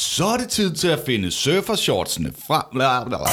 Så er det tid til at finde surfershortsene frem. Bla, bla, bla.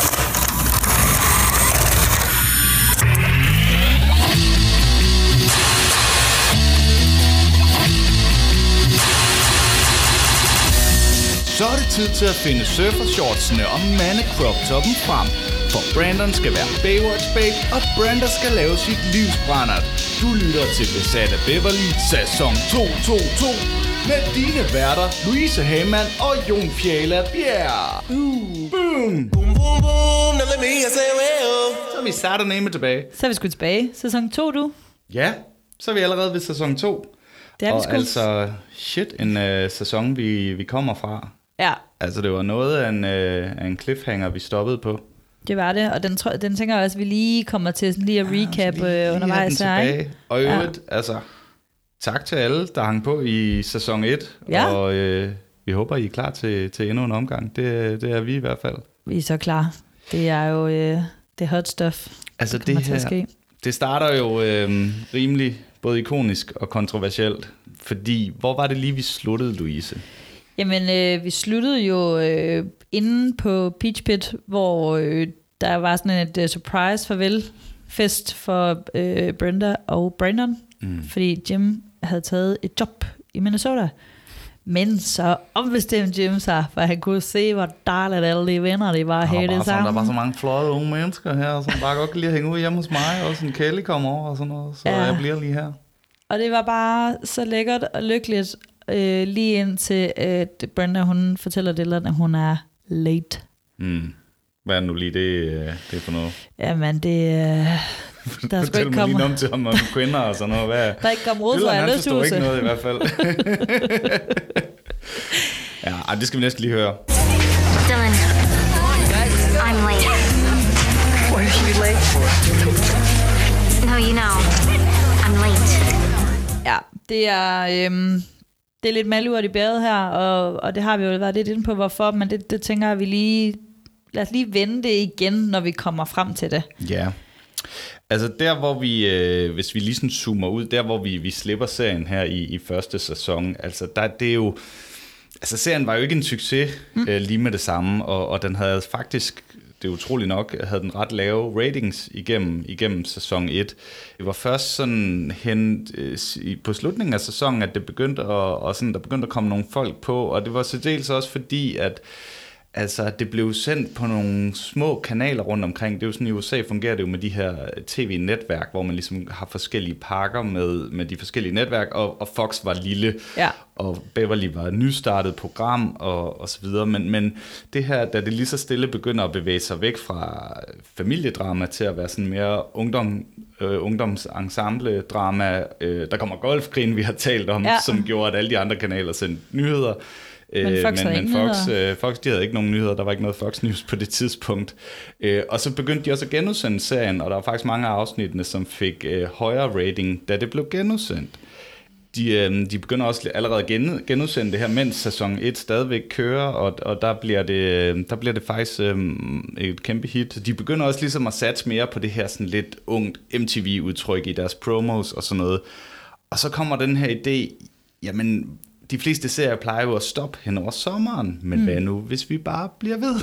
Så er det tid til at finde surfershortsene og mande crop toppen frem. For Brandon skal være Baywatch Babe, og Brandon skal lave sit livsbrændert. Du lytter til Besat af Beverly, sæson 222. Med dine værter, Louise Hamann og Jon Fjæla Bjerg. Boom! Boom! Boom, boom, boom, now let me hear say, well. Så er vi Saturday tilbage. Så er vi sgu tilbage. Sæson 2, du. Ja, så er vi allerede ved sæson 2. Det er vi sgu. altså, shit, en uh, sæson, vi, vi kommer fra. Ja, Altså, det var noget af en, uh, af en cliffhanger, vi stoppede på. det var det. Og den, tror, den tænker jeg også, at vi lige kommer til sådan lige at recap Så lige- lige øh, undervejs den her. tilbage. Og i Ja. øvrigt, altså, tak til alle, der hang på i sæson 1. Ja. Og øh, vi håber, I er klar til, til endnu en omgang. Det, det er vi i hvert fald. Vi er så klar. Det er jo øh, det hot stuff. Altså, til at ske. det starter jo øh, rimelig både ikonisk og kontroversielt. Fordi, hvor var det lige, vi sluttede, Louise? Jamen, øh, vi sluttede jo øh, inde på Peach Pit, hvor øh, der var sådan et uh, surprise farvelfest for øh, Brenda og Brandon, mm. fordi Jim havde taget et job i Minnesota. Men så ombestemte Jim sig, for han kunne se, hvor dejligt alle de venner, de var det bare sådan, der sammen. var så mange flotte unge mennesker her, som bare godt kan lide at hænge ud hjemme hos mig, og sådan Kelly kommer over og sådan noget, så Ja. jeg bliver lige her. Og det var bare så lækkert og lykkeligt, øh, lige indtil at Brenda, hun fortæller Dylan, at hun er late. Mm. Hvad er nu lige det, øh, det er for noget? Jamen, det... Der skal Fortæl ikke mig komme... lige om til om, om kvinder og sådan noget. Hvad? Der er ikke kommet råd han alle forstår ikke noget i hvert fald. ja, ej, det skal vi næsten lige høre. Dylan, I'm late. What is she late for? No, you know, I'm late. Ja, det er... Øhm, det er lidt malurt i bæret her, og, og det har vi jo været lidt inde på, hvorfor, men det, det tænker jeg, vi lige... Lad os lige vende det igen, når vi kommer frem til det. Ja. Altså der, hvor vi, øh, hvis vi lige sådan zoomer ud, der hvor vi, vi slipper serien her i, i første sæson, altså der, det er jo, altså serien var jo ikke en succes mm. øh, lige med det samme, og, og den havde faktisk, det er utroligt nok, havde den ret lave ratings igennem, igennem sæson 1. Det var først sådan hen øh, i- på slutningen af sæsonen, at det begyndte at, og sådan, der begyndte at komme nogle folk på, og det var så dels også fordi, at Altså, det blev sendt på nogle små kanaler rundt omkring. Det er jo sådan, i USA fungerer det jo med de her tv-netværk, hvor man ligesom har forskellige pakker med, med de forskellige netværk, og, og Fox var lille, Ja. og Beverly var et nystartet program, og, og så videre. Men, men det her, da det lige så stille begynder at bevæge sig væk fra familiedrama til at være sådan mere ungdom, øh, ungdomsensemble-drama, øh, der kommer golfgrin, vi har talt om, ja. som gjorde, at alle de andre kanaler sendte nyheder. Men Øh, Fox men, men Fox, øh, Fox, de havde ikke nogen nyheder, der var ikke noget Fox News på det tidspunkt. Øh, og så begyndte de også at genudsende serien, og der var faktisk mange af afsnittene, som fik øh, højere rating, da det blev genudsendt. De, øh, de begynder også allerede at gen, genudsende det her, mens sæson 1 stadigvæk kører, og, og der, bliver det, der bliver det faktisk øh, et kæmpe hit. De begynder også ligesom at satse mere på det her sådan lidt ungt MTV-udtryk i deres promos og sådan noget. Og så kommer den her idé, jamen de fleste serier plejer jo at stoppe hen over sommeren, men mm. hvad nu, hvis vi bare bliver ved?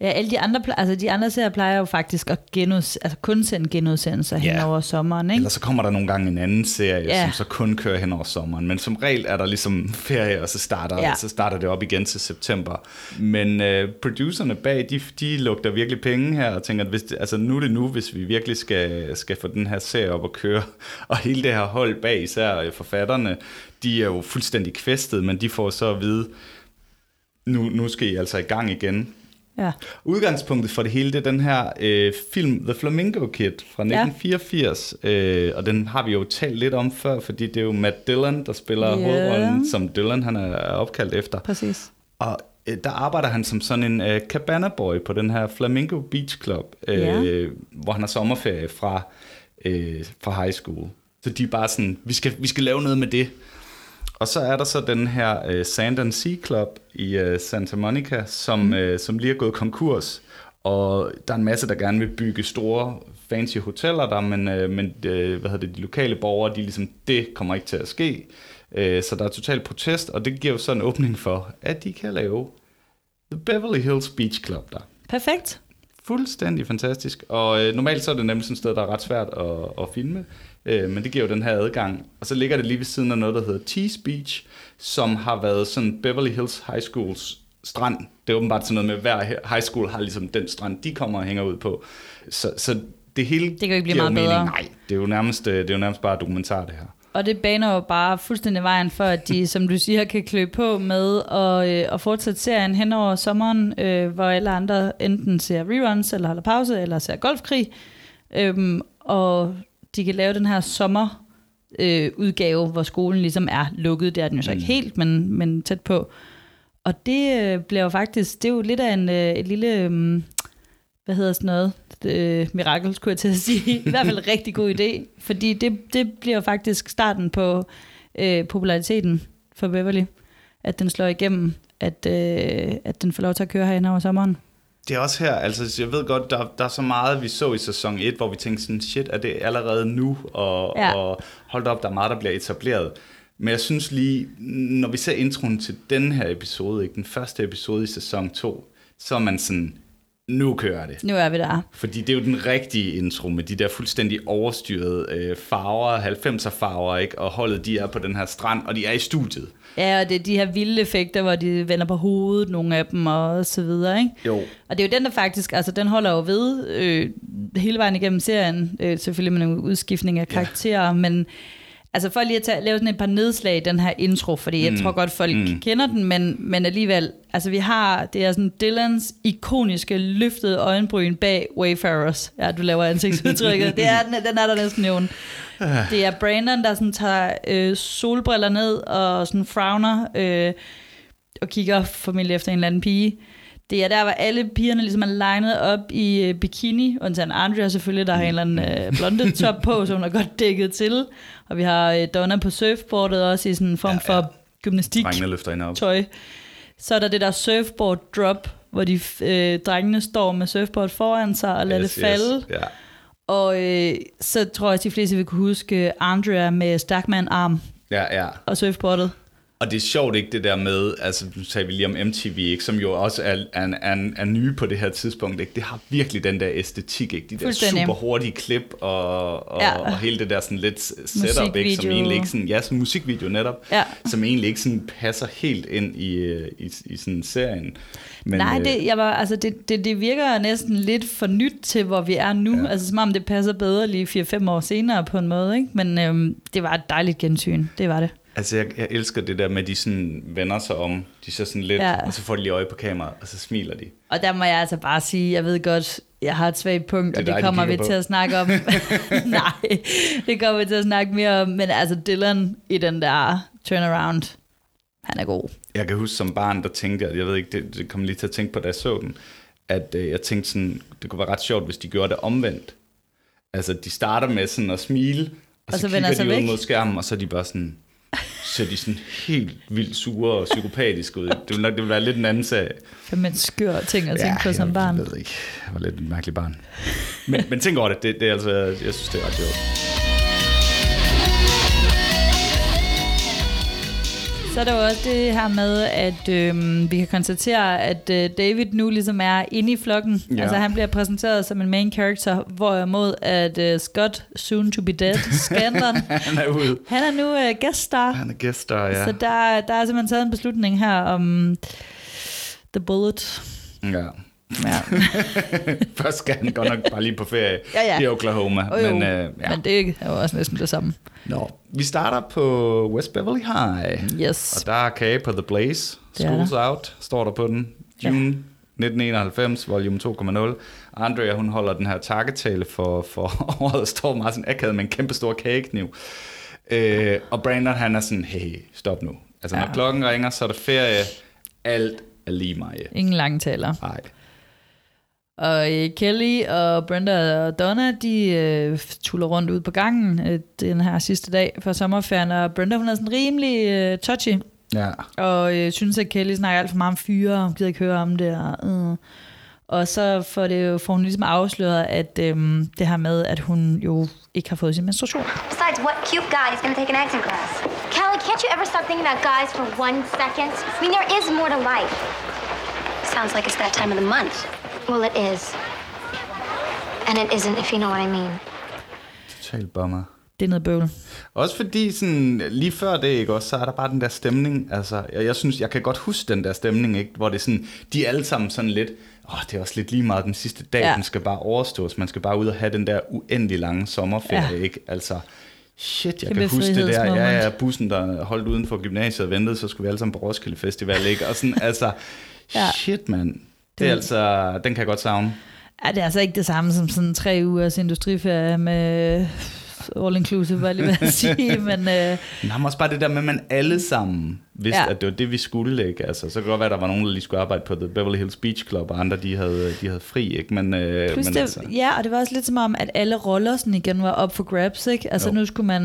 Ja, alle de andre, altså de andre serier plejer jo faktisk at genus, altså kun sende genudsendelser Ja. hen over sommeren, ikke? Eller så kommer der nogle gange en anden serie, ja. som så kun kører hen over sommeren. Men som regel er der ligesom ferie, og så starter, ja. så starter det op igen til september. Men øh, producerne bag, de, de lugter virkelig penge her, og tænker, at hvis det, altså, nu er det nu, hvis vi virkelig skal, skal få den her serie op at køre. Og hele det her hold bag, især øh, forfatterne, de er jo fuldstændig kvæstet, men de får så at vide, nu, nu skal I altså i gang igen. Ja. Udgangspunktet for det hele, det er den her øh, film The Flamingo Kid fra 1984, øh, og den har vi jo talt lidt om før, fordi det er jo Matt Dillon, der spiller Ja. yeah. hovedrollen, som Dylan han er opkaldt efter. Præcis. Og øh, der arbejder han som sådan en øh, cabana boy på den her Flamingo Beach Club, øh, Ja. hvor han har sommerferie fra, øh, fra high school. Så de er bare sådan, vi skal, vi skal lave noget med det. Og så er der så den her øh, Sand and Sea Club i øh, Santa Monica, som, mm. øh, som lige er gået konkurs. Og der er en masse, der gerne vil bygge store, fancy hoteller der, men, øh, men øh, hvad hedder det, de lokale borgere, de ligesom, det kommer ikke til at ske. Øh, så der er total protest, og det giver jo så en åbning for, at de kan lave The Beverly Hills Beach Club der. Perfekt. Fuldstændig fantastisk. Og øh, normalt så er det nemlig sådan et sted, der er ret svært at, at filme. Øh, men det giver jo den her adgang. Og så ligger det lige ved siden af noget, der hedder Tease Beach, som har været sådan Beverly Hills High Schools strand. Det er åbenbart sådan noget med, at hver high school har ligesom den strand, de kommer og hænger ud på. Så, så det hele kan jo ikke blive meget mening. bedre. Nej, det er jo nærmest, øh, det er jo nærmest bare dokumentar, det her. Og det baner jo bare fuldstændig vejen for, at de, som du siger, kan klø på med at, øh, at fortsætte serien hen over sommeren, øh, hvor alle andre enten ser reruns, eller holder pause, eller ser golfkrig. Øhm, og de kan lave den her sommer øh, udgave, hvor skolen ligesom er lukket. Det er den jo så ikke helt, men, men tæt på. Og det øh, bliver jo faktisk, det er jo lidt af en, øh, et lille, øh, hvad hedder sådan noget, øh, mirakel, skulle jeg til at sige. I hvert fald en rigtig god idé, fordi det, det bliver faktisk starten på øh, populariteten for Beverly, at den slår igennem, at, øh, at den får lov til at køre herhen over sommeren. Det er også her, altså jeg ved godt, der, der er så meget, vi så i sæson 1, hvor vi tænkte sådan, shit, er det allerede nu? Og, Ja. og hold op, der er meget, der bliver etableret. Men jeg synes lige, når vi ser introen til den her episode, ikke den første episode i sæson 2, så er man sådan, nu kører det. Nu er vi der. Fordi det er jo den rigtige intro med de der fuldstændig overstyrede øh, farver, 90'er farver, ikke? Og holdet, de er på den her strand, og de er i studiet. Ja, og det er de her vilde effekter, hvor de vender på hovedet, nogle af dem, og så videre, ikke? Jo. Og det er jo den, der faktisk, altså den holder jo ved øh, hele vejen igennem serien, øh, selvfølgelig med nogle udskiftning af karakterer, ja. men altså for lige at tage, lave sådan et par nedslag i den her intro, fordi jeg tror godt, folk mm. kender den, men, men alligevel, altså vi har, det er sådan Dylans ikoniske løftede øjenbryn bag Wayfarers. Ja, du laver ansigtsudtrykket. det er, den den er der næsten nævnt. Det er Brandon, der sådan tager øh, solbriller ned og sådan frowner øh, og kigger formentlig efter en eller anden pige. Det er der, hvor alle pigerne ligesom er legnet op i øh, bikini, undtagen Andrea selvfølgelig, der har en eller anden øh, blonde top på, så hun er godt dækket til. Og vi har øh, Donna på surfboardet også i sådan en form ja, ja. for gymnastik tøj. Så er der det der surfboard drop, hvor de øh, drengene står med surfboard foran sig og lader yes, det falde. Yes. Ja. Og øh, så tror jeg, at de fleste vil kunne huske Andrea med Stackman arm ja, ja. og surfboardet. Og det er sjovt ikke det der med, altså nu tager vi lige om MTV, ikke, som jo også er, er, er, er nye på det her tidspunkt. Ikke? Det har virkelig den der æstetik, ikke? de der super hurtige klip og, og, Ja. og hele det der sådan lidt setup, ikke? som egentlig ikke sådan, ja, sådan musikvideo netop, Ja. som egentlig ikke sådan passer helt ind i, øh, i, i sådan serien. Men, Nej, øh, det, jeg var, altså det, det, det virker næsten lidt for nyt til, hvor vi er nu. Ja. Altså som om det passer bedre lige 4-5 år senere på en måde. Ikke? Men øhm, det var et dejligt gensyn. Det var det. Altså, jeg, jeg elsker det der med, at de sådan vender sig om. De ser sådan lidt, Ja. og så får de lige øje på kameraet, og så smiler de. Og der må jeg altså bare sige, jeg ved godt, jeg har et svagt punkt, Det og det dig, de kommer vi kigger på. til at snakke om. Nej, det kommer vi til at snakke mere om. Men altså Dylan i den der turnaround, han er god. Jeg kan huske som barn, der tænkte jeg, jeg ved ikke, det, det kom lige til at tænke på, da jeg så den, at øh, jeg tænkte sådan, det kunne være ret sjovt, hvis de gjorde det omvendt. Altså, de starter med sådan at smile, og, Og så, så så kigger de ud væk. mod skærmen, og så er de bare sådan, ser de sådan helt vildt sure og psykopatiske ud. Det ville nok det ville være lidt en anden sag. Fem en skør ting at tænke på som jeg barn. ved ikke. Jeg var lidt et mærkeligt barn. Men, men tænk over det. det, det er altså, jeg synes, det er ret sjovt. Så er der jo også det her med, at øhm, vi kan konstatere, at øh, David nu ligesom er inde i flokken. Ja. Altså han bliver præsenteret som en main character, hvorimod at øh, Scott, soon to be dead, Scandon, Han er ude. han er nu øh, guest star. Han er gæster, ja. Så der, der er simpelthen taget en beslutning her om The Bullet. ja. Ja. Først skal han godt nok bare lige på ferie Ja, ja. i Oklahoma. Oh, jo, men, øh, ja. men det er jo også næsten det samme. Nå. Vi starter på West Beverly High. Yes. Og der er kage på The Blaze. Schools Out, står der på den. June 1991, volume 2.0. Andrea, hun holder den her takketale for, for året, og står meget sådan akavet med en kæmpe stor kagekniv. Øh, og Brandon, han er sådan, hey, stop nu. Altså, når Ja. klokken ringer, så er der ferie. Alt er lige mig. Ingen lange taler. Nej. Og øh, Kelly og Brenda og Donna, de øh, tuller rundt ud på gangen øh, den her sidste dag for sommerferien, og Brenda hun er sådan rimelig øh, touchy, Ja. og øh, synes, at Kelly snakker alt for meget om fyre, og hun gider ikke høre om det. Og, øh. og så får, det jo, får hun ligesom afsløret, at øh, det her med, at hun jo ikke har fået sin menstruation. Besides, what cute guy is going to take an acting class? Kelly can't you ever stop thinking about guys for one second? I mean, there is more to life. Sounds like it's that time of the month. Well, it is. And it isn't, if you know what I mean. Total bummer. Det er noget bøvl. Også fordi sådan, lige før det, ikke, også, så er der bare den der stemning. Altså, jeg, jeg synes, jeg kan godt huske den der stemning, ikke, hvor det er sådan, de er alle sammen sådan lidt, åh, det er også lidt lige meget den sidste dag, Ja. den skal bare overstås. Man skal bare ud og have den der uendelig lange sommerferie, Ja. ikke? Altså, shit, jeg Kæmpe kan huske det der. Ja, ja, bussen, der holdt uden for gymnasiet og ventede, så skulle vi alle sammen på Roskilde Festival, ikke? Og sådan, altså, ja. shit, mand. Det Det- er altså, den kan jeg godt savne. Ja, det er altså ikke det samme som sådan tre ugers industriferie med all inclusive, var jeg lige ved at sige, men øh, Men har også bare det der med, at man alle sammen vidste, Ja. at det var det, vi skulle. Ikke? Altså, så kan det godt være, at der var nogen, der lige skulle arbejde på The Beverly Hills Beach Club, og andre, de havde, de havde fri. Ikke? Men, øh, plus men det, altså, ja, og det var også lidt som om, at alle roller sådan igen var op for grabs, ikke? Altså Jo. nu skulle man,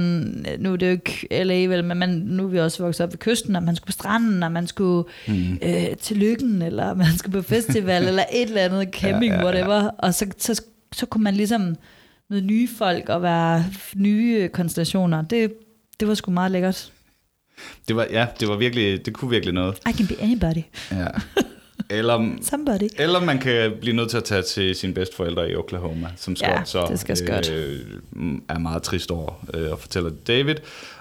nu er det jo ikke LA vel, men man, nu er vi også vokset op ved kysten, og man skulle på stranden, og man skulle mm. øh, til lykken, eller man skulle på festival, eller et eller andet camping, ja, ja, ja. whatever, og så, så, så kunne man ligesom møde nye folk og være nye konstellationer. Det, det var sgu meget lækkert. det var, ja, det var virkelig, det kunne virkelig noget. I can be anybody. Ja. Eller, Somebody. eller man kan blive nødt til at tage til sine bedsteforældre i Oklahoma, som Scott Ja, så det skal Scott. øh, er meget trist over øh, og fortæller det David.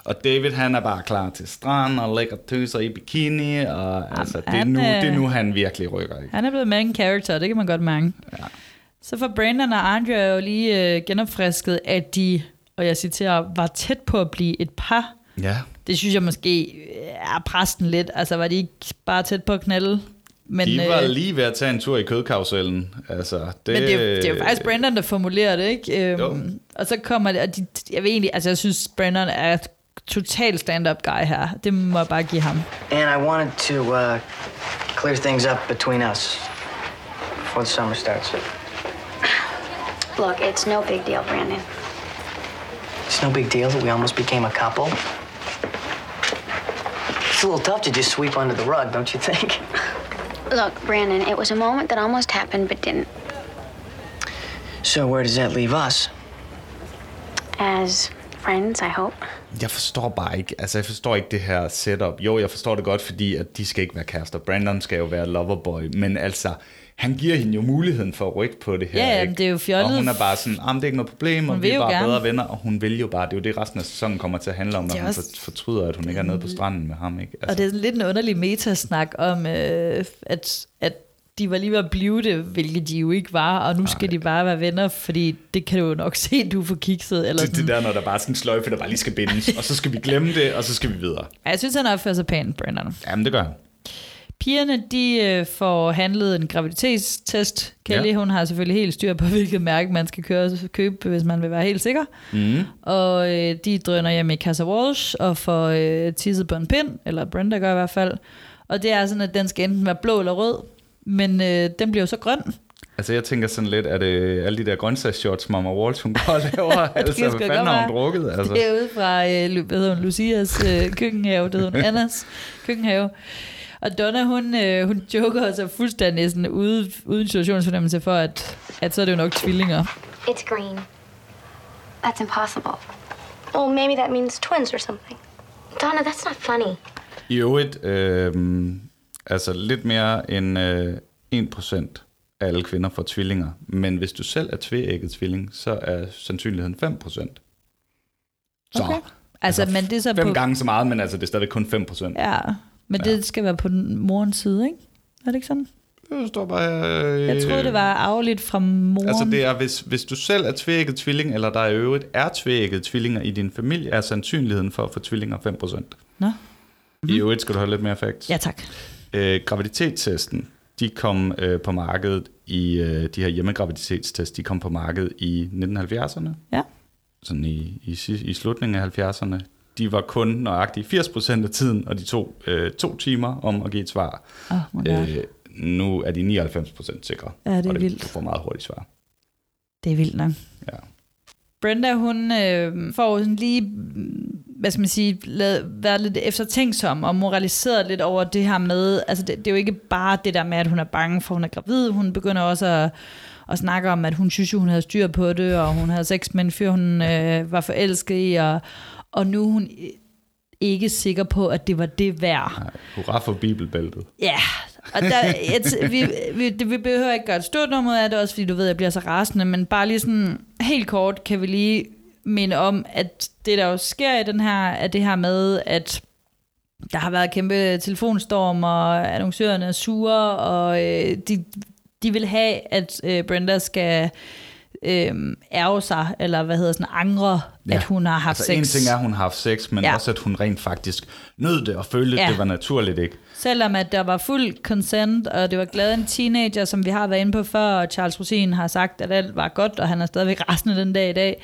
Og David, han er bare klar til strand og lægger tøser i bikini, og altså, det, er nu, øh, det er nu, han virkelig rykker. Ikke? Han er blevet main character, det kan man godt mærke. Ja. Så får Brandon og Andrea jo lige øh, genopfrisket, at de, og jeg citerer, var tæt på at blive et par. Ja, Det synes jeg måske øh, er præsten lidt. Altså var de ikke bare tæt på at knalde? Men, de var øh, lige ved at tage en tur i kødkarusellen. Altså, det, men det, er, jo- det er jo faktisk Brandon, der formulerer det, ikke? Jo. Øhm, og så kommer det, og de, jeg ved egentlig, altså jeg synes, Brandon er total stand-up guy her. Det må jeg bare give ham. And I wanted to uh, clear things up between us before the summer starts. Look, it's no big deal, Brandon. It's no big deal that we almost became a couple. It's a little tough to just sweep under the rug, don't you think? Look, Brandon, it was a moment that almost happened but didn't. So where does that leave us? As friends, I hope. Jeg forstår bare ikke, altså jeg forstår ikke det her setup. Jo, jeg forstår det godt, fordi at de skal ikke være kærester. Brandon skal jo være loverboy, men altså, han giver hende jo muligheden for at rykke på det her. Ja, ikke? det er jo fjollet. Og hun er bare sådan, ah, det er ikke noget problem, og Hun vi vil er bare gerne. bedre venner, og hun vil jo bare, det er jo det resten af sæsonen kommer til at handle om, at hun også- fortryder, at hun ikke er nede på stranden med ham. Ikke? Altså, Og det er lidt en underlig metasnak om, øh, at, at de var lige ved at blive det, hvilket de jo ikke var, og nu skal de bare være venner, fordi det kan du jo nok se, du får kikset. Eller det, sådan. det der, når der bare er sådan en sløjfe, der bare lige skal bindes, og så skal vi glemme det, og så skal vi videre. Ja, Jeg synes, han opfører sig pænt, Brandon. Jamen, det gør han. Pigerne, de øh, får handlet en graviditetstest. Kelly, ja. Hun har selvfølgelig helt styr på, hvilket mærke man skal køre, købe, hvis man vil være helt sikker. Mm. Og øh, de drøner hjem i Casa Walsh og får øh, tisset på en pind, eller Brenda gør i hvert fald. Og det er sådan, at den skal enten være blå eller rød, men øh, den bliver jo så grøn. Altså, jeg tænker sådan lidt, at det alle de der grøntsagsshots, Mama Walsh, hun går og laver, altså, hvad fanden har hun drukket? Altså. Det er ude fra, øh, hvad hedder hun, Lucias øh, køkkenhave, det hedder hun, Annas køkkenhave. Og Donna, hun, øh, hun joker sig fuldstændig sådan ude, uden situationsfornemmelse for, at, at så er det jo nok tvillinger. It's green. That's impossible. Oh, maybe that means twins or something. Donna, that's not funny. I øvrigt, øh, altså lidt mere end øh, 1% af alle kvinder får tvillinger. Men hvis du selv er tvægget tvilling, så er sandsynligheden 5%. Så Okay. Altså, men det er så fem på... gange så meget, men altså, det er stadig kun 5%. Ja, men ja. det skal være på den morens side, ikke? Er det ikke sådan? Det står bare... Øh, Jeg troede, det var afligt fra moren. Altså det er, hvis, hvis du selv er tvægget tvilling, eller der i øvrigt er tvægget tvillinger i din familie, er sandsynligheden for at få tvillinger 5%. Nå, I øvrigt skal du have lidt mere facts. ja tak. Øh, graviditetstesten, de kom øh, på markedet i, øh, de her hjemmegraviditetstest, de kom på markedet i 1970'erne, Ja. sådan i, i, i slutningen af 70'erne. De var kun nøjagtigt 80% af tiden, og de tog øh, to timer om at give et svar. Oh. Øh, nu er de 99% sikre. Ja, det er og det, vildt. Du får meget hurtigt svar. Det er vildt nok. Ja. Brenda, hun øh, får sådan lige, hvad skal man sige, lad, været lidt eftertænksom og moraliseret lidt over det her med, altså det, det er jo ikke bare det der med, at hun er bange for, at hun er gravid. Hun begynder også at, at snakke om, at hun synes, jo, hun havde styr på det, og hun havde sex med en fyr, hun øh, var forelsket i, og, og nu er hun ikke sikker på, at det var det værd. Nej, hurra for bibelbæltet. Ja, og der, et, vi, vi, det, vi behøver ikke gøre et stort nummer af det, også fordi du ved, at jeg bliver så rasende, men bare lige sådan helt kort kan vi lige minde om, at det der jo sker i den her, er det her med, at der har været kæmpe telefonstorm, og annoncørerne er sure, og øh, de, de vil have, at øh, Brenda skal øh, ærge sig, eller hvad hedder sådan, angre, ja. at hun har haft altså, sex. en ting er, at hun har haft sex, men Ja. også, at hun rent faktisk nød det og følte, Ja. ja. det var naturligt, ikke? Selvom at der var fuld consent, og det var glade en teenager, som vi har været inde på før, og Charles Rosin har sagt, at alt var godt, og han er stadigvæk rasende den dag i dag,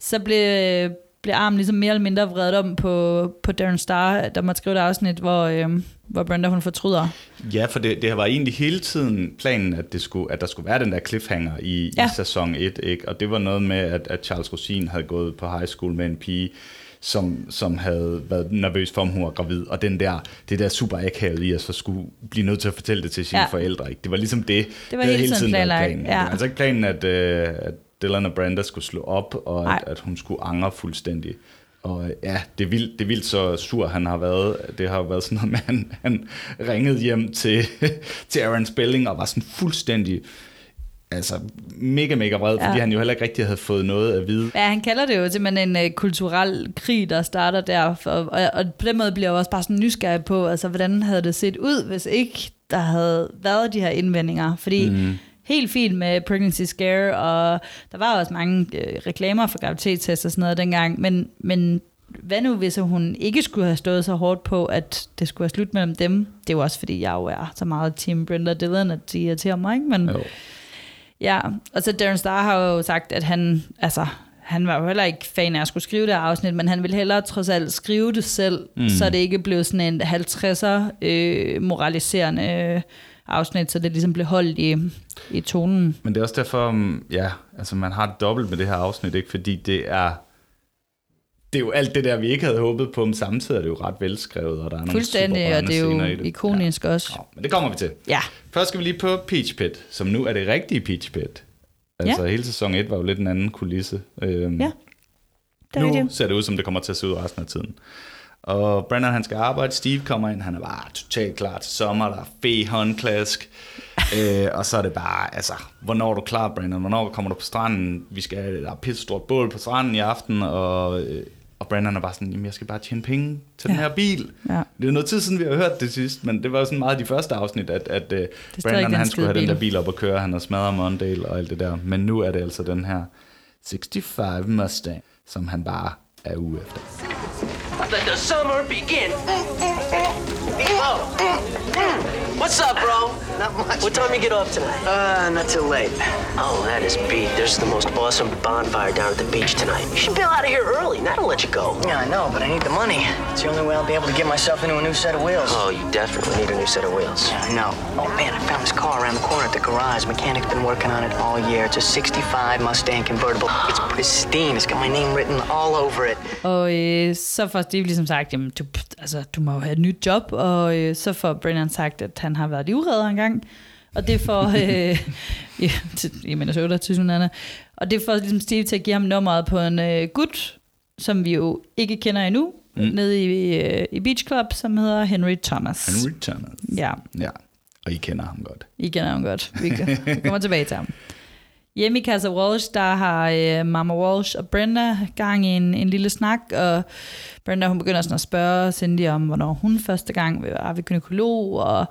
så blev, blev armen ligesom mere eller mindre vredet om på, på Darren Star, der måtte skrive et afsnit, hvor, øh, hvor Brenda hun fortryder. Ja, for det, det var egentlig hele tiden planen, at, det skulle, at der skulle være den der cliffhanger i, ja. I sæson 1, ikke? Og det var noget med, at, at Charles Rosin havde gået på high school med en pige, som, som havde været nervøs for, om hun var gravid. Og den der, det der super akavet i at så skulle blive nødt til at fortælle det til sine Ja. forældre. Ikke? Det var ligesom det. Det var havde hele tiden planlagt, planen. ja. Det var altså ikke planen, at, øh, at Dylan og Brenda skulle slå op, og Nej. at, at hun skulle angre fuldstændig. Og øh, ja, det er, vildt, det er vildt så sur, han har været. Det har jo været sådan noget med, at han, han ringede hjem til, til Aaron Spelling og var sådan fuldstændig altså mega, mega vred, Ja. fordi han jo heller ikke rigtig havde fået noget at vide. Ja, han kalder det jo simpelthen en uh, kulturel krig, der starter der, for, og, og på den måde bliver jeg jo også bare sådan nysgerrig på, altså hvordan havde det set ud, hvis ikke der havde været de her indvendinger, fordi mm. Helt fint med pregnancy scare, og der var også mange øh, reklamer for graviditetstest og sådan noget dengang, men, men hvad nu, hvis hun ikke skulle have stået så hårdt på, at det skulle være slut mellem dem? Det er jo også, fordi jeg jo er så meget Team Brenda Dillon, at de irriterer mig, ikke? Men, Jo. Ja, og så Darren Star har jo sagt, at han, altså, han var jo heller ikke fan af at skulle skrive det afsnit, men han ville hellere trods alt skrive det selv, mm. så det ikke blev sådan en 50'er øh, moraliserende øh, afsnit, så det ligesom blev holdt i, i tonen. Men det er også derfor, ja, altså man har dobbelt med det her afsnit, ikke? fordi det er, det er jo alt det der, vi ikke havde håbet på, men samtidig er det jo ret velskrevet, og der er nogle Fuldstændig, og det er jo det. ikonisk ja. også. Ja, men det kommer vi til. Ja, Først skal vi lige på Peach Pit, som nu er det rigtige Peach Pit. Altså Ja. hele sæson 1 var jo lidt en anden kulisse. Øhm, Ja, det er nu rigtigt. ser det ud, som det kommer til at se ud resten af tiden. Og Brandon han skal arbejde, Steve kommer ind, han er bare totalt klar til sommer, der er fe håndklask. øh, og så er det bare, altså, hvornår er du klar, Brandon? Hvornår kommer du på stranden? Vi skal, der er pisse stort bål på stranden i aften, og, øh, og Brandon er bare sådan, jamen jeg skal bare tjene penge til ja. den her bil. Ja. Det er noget tid siden, vi har hørt det sidst, men det var sådan meget de første afsnit, at, at stadig Brandon han skulle have skide den der bil. bil op og køre, han har smadret Mondale og alt det der. Men nu er det altså den her 65 Mustang, som han bare er ude efter. Let the summer begin. What's up, bro? Not much. What time you get off tonight? Uh, not too late. Oh, that is beat. There's the most awesome bonfire down at the beach tonight. You should bail out of here early. That'll let you go. Yeah, I know, but I need the money. It's the only way I'll be able to get myself into a new set of wheels. Oh, you definitely need a new set of wheels. Yeah, I know. Oh man, I found this car around the corner at the garage. Mechanic's been working on it all year. It's a 65 Mustang convertible. It's pristine. It's got my name written all over it. Og øh, så får Steve ligesom sagt, jamen, du, altså, du må jo have et nyt job, og øh, så får Brennan sagt, at han har været livredder engang, og det får, øh, ja, til, i Minnesota til synligheden, og det får ligesom Steve til at give ham nummeret på en øh, gut, som vi jo ikke kender endnu, mm. nede i, øh, i Beach Club, som hedder Henry Thomas. Henry Thomas. Ja, Ja, og I kender ham godt. I kender ham godt. Vi, vi kommer tilbage til ham. Hjemme i Casa Walsh, der har øh, Mama Walsh og Brenda gang i en, en lille snak, og Brenda hun begynder sådan at spørge Cindy om, hvornår hun første gang var ved gynekolog, og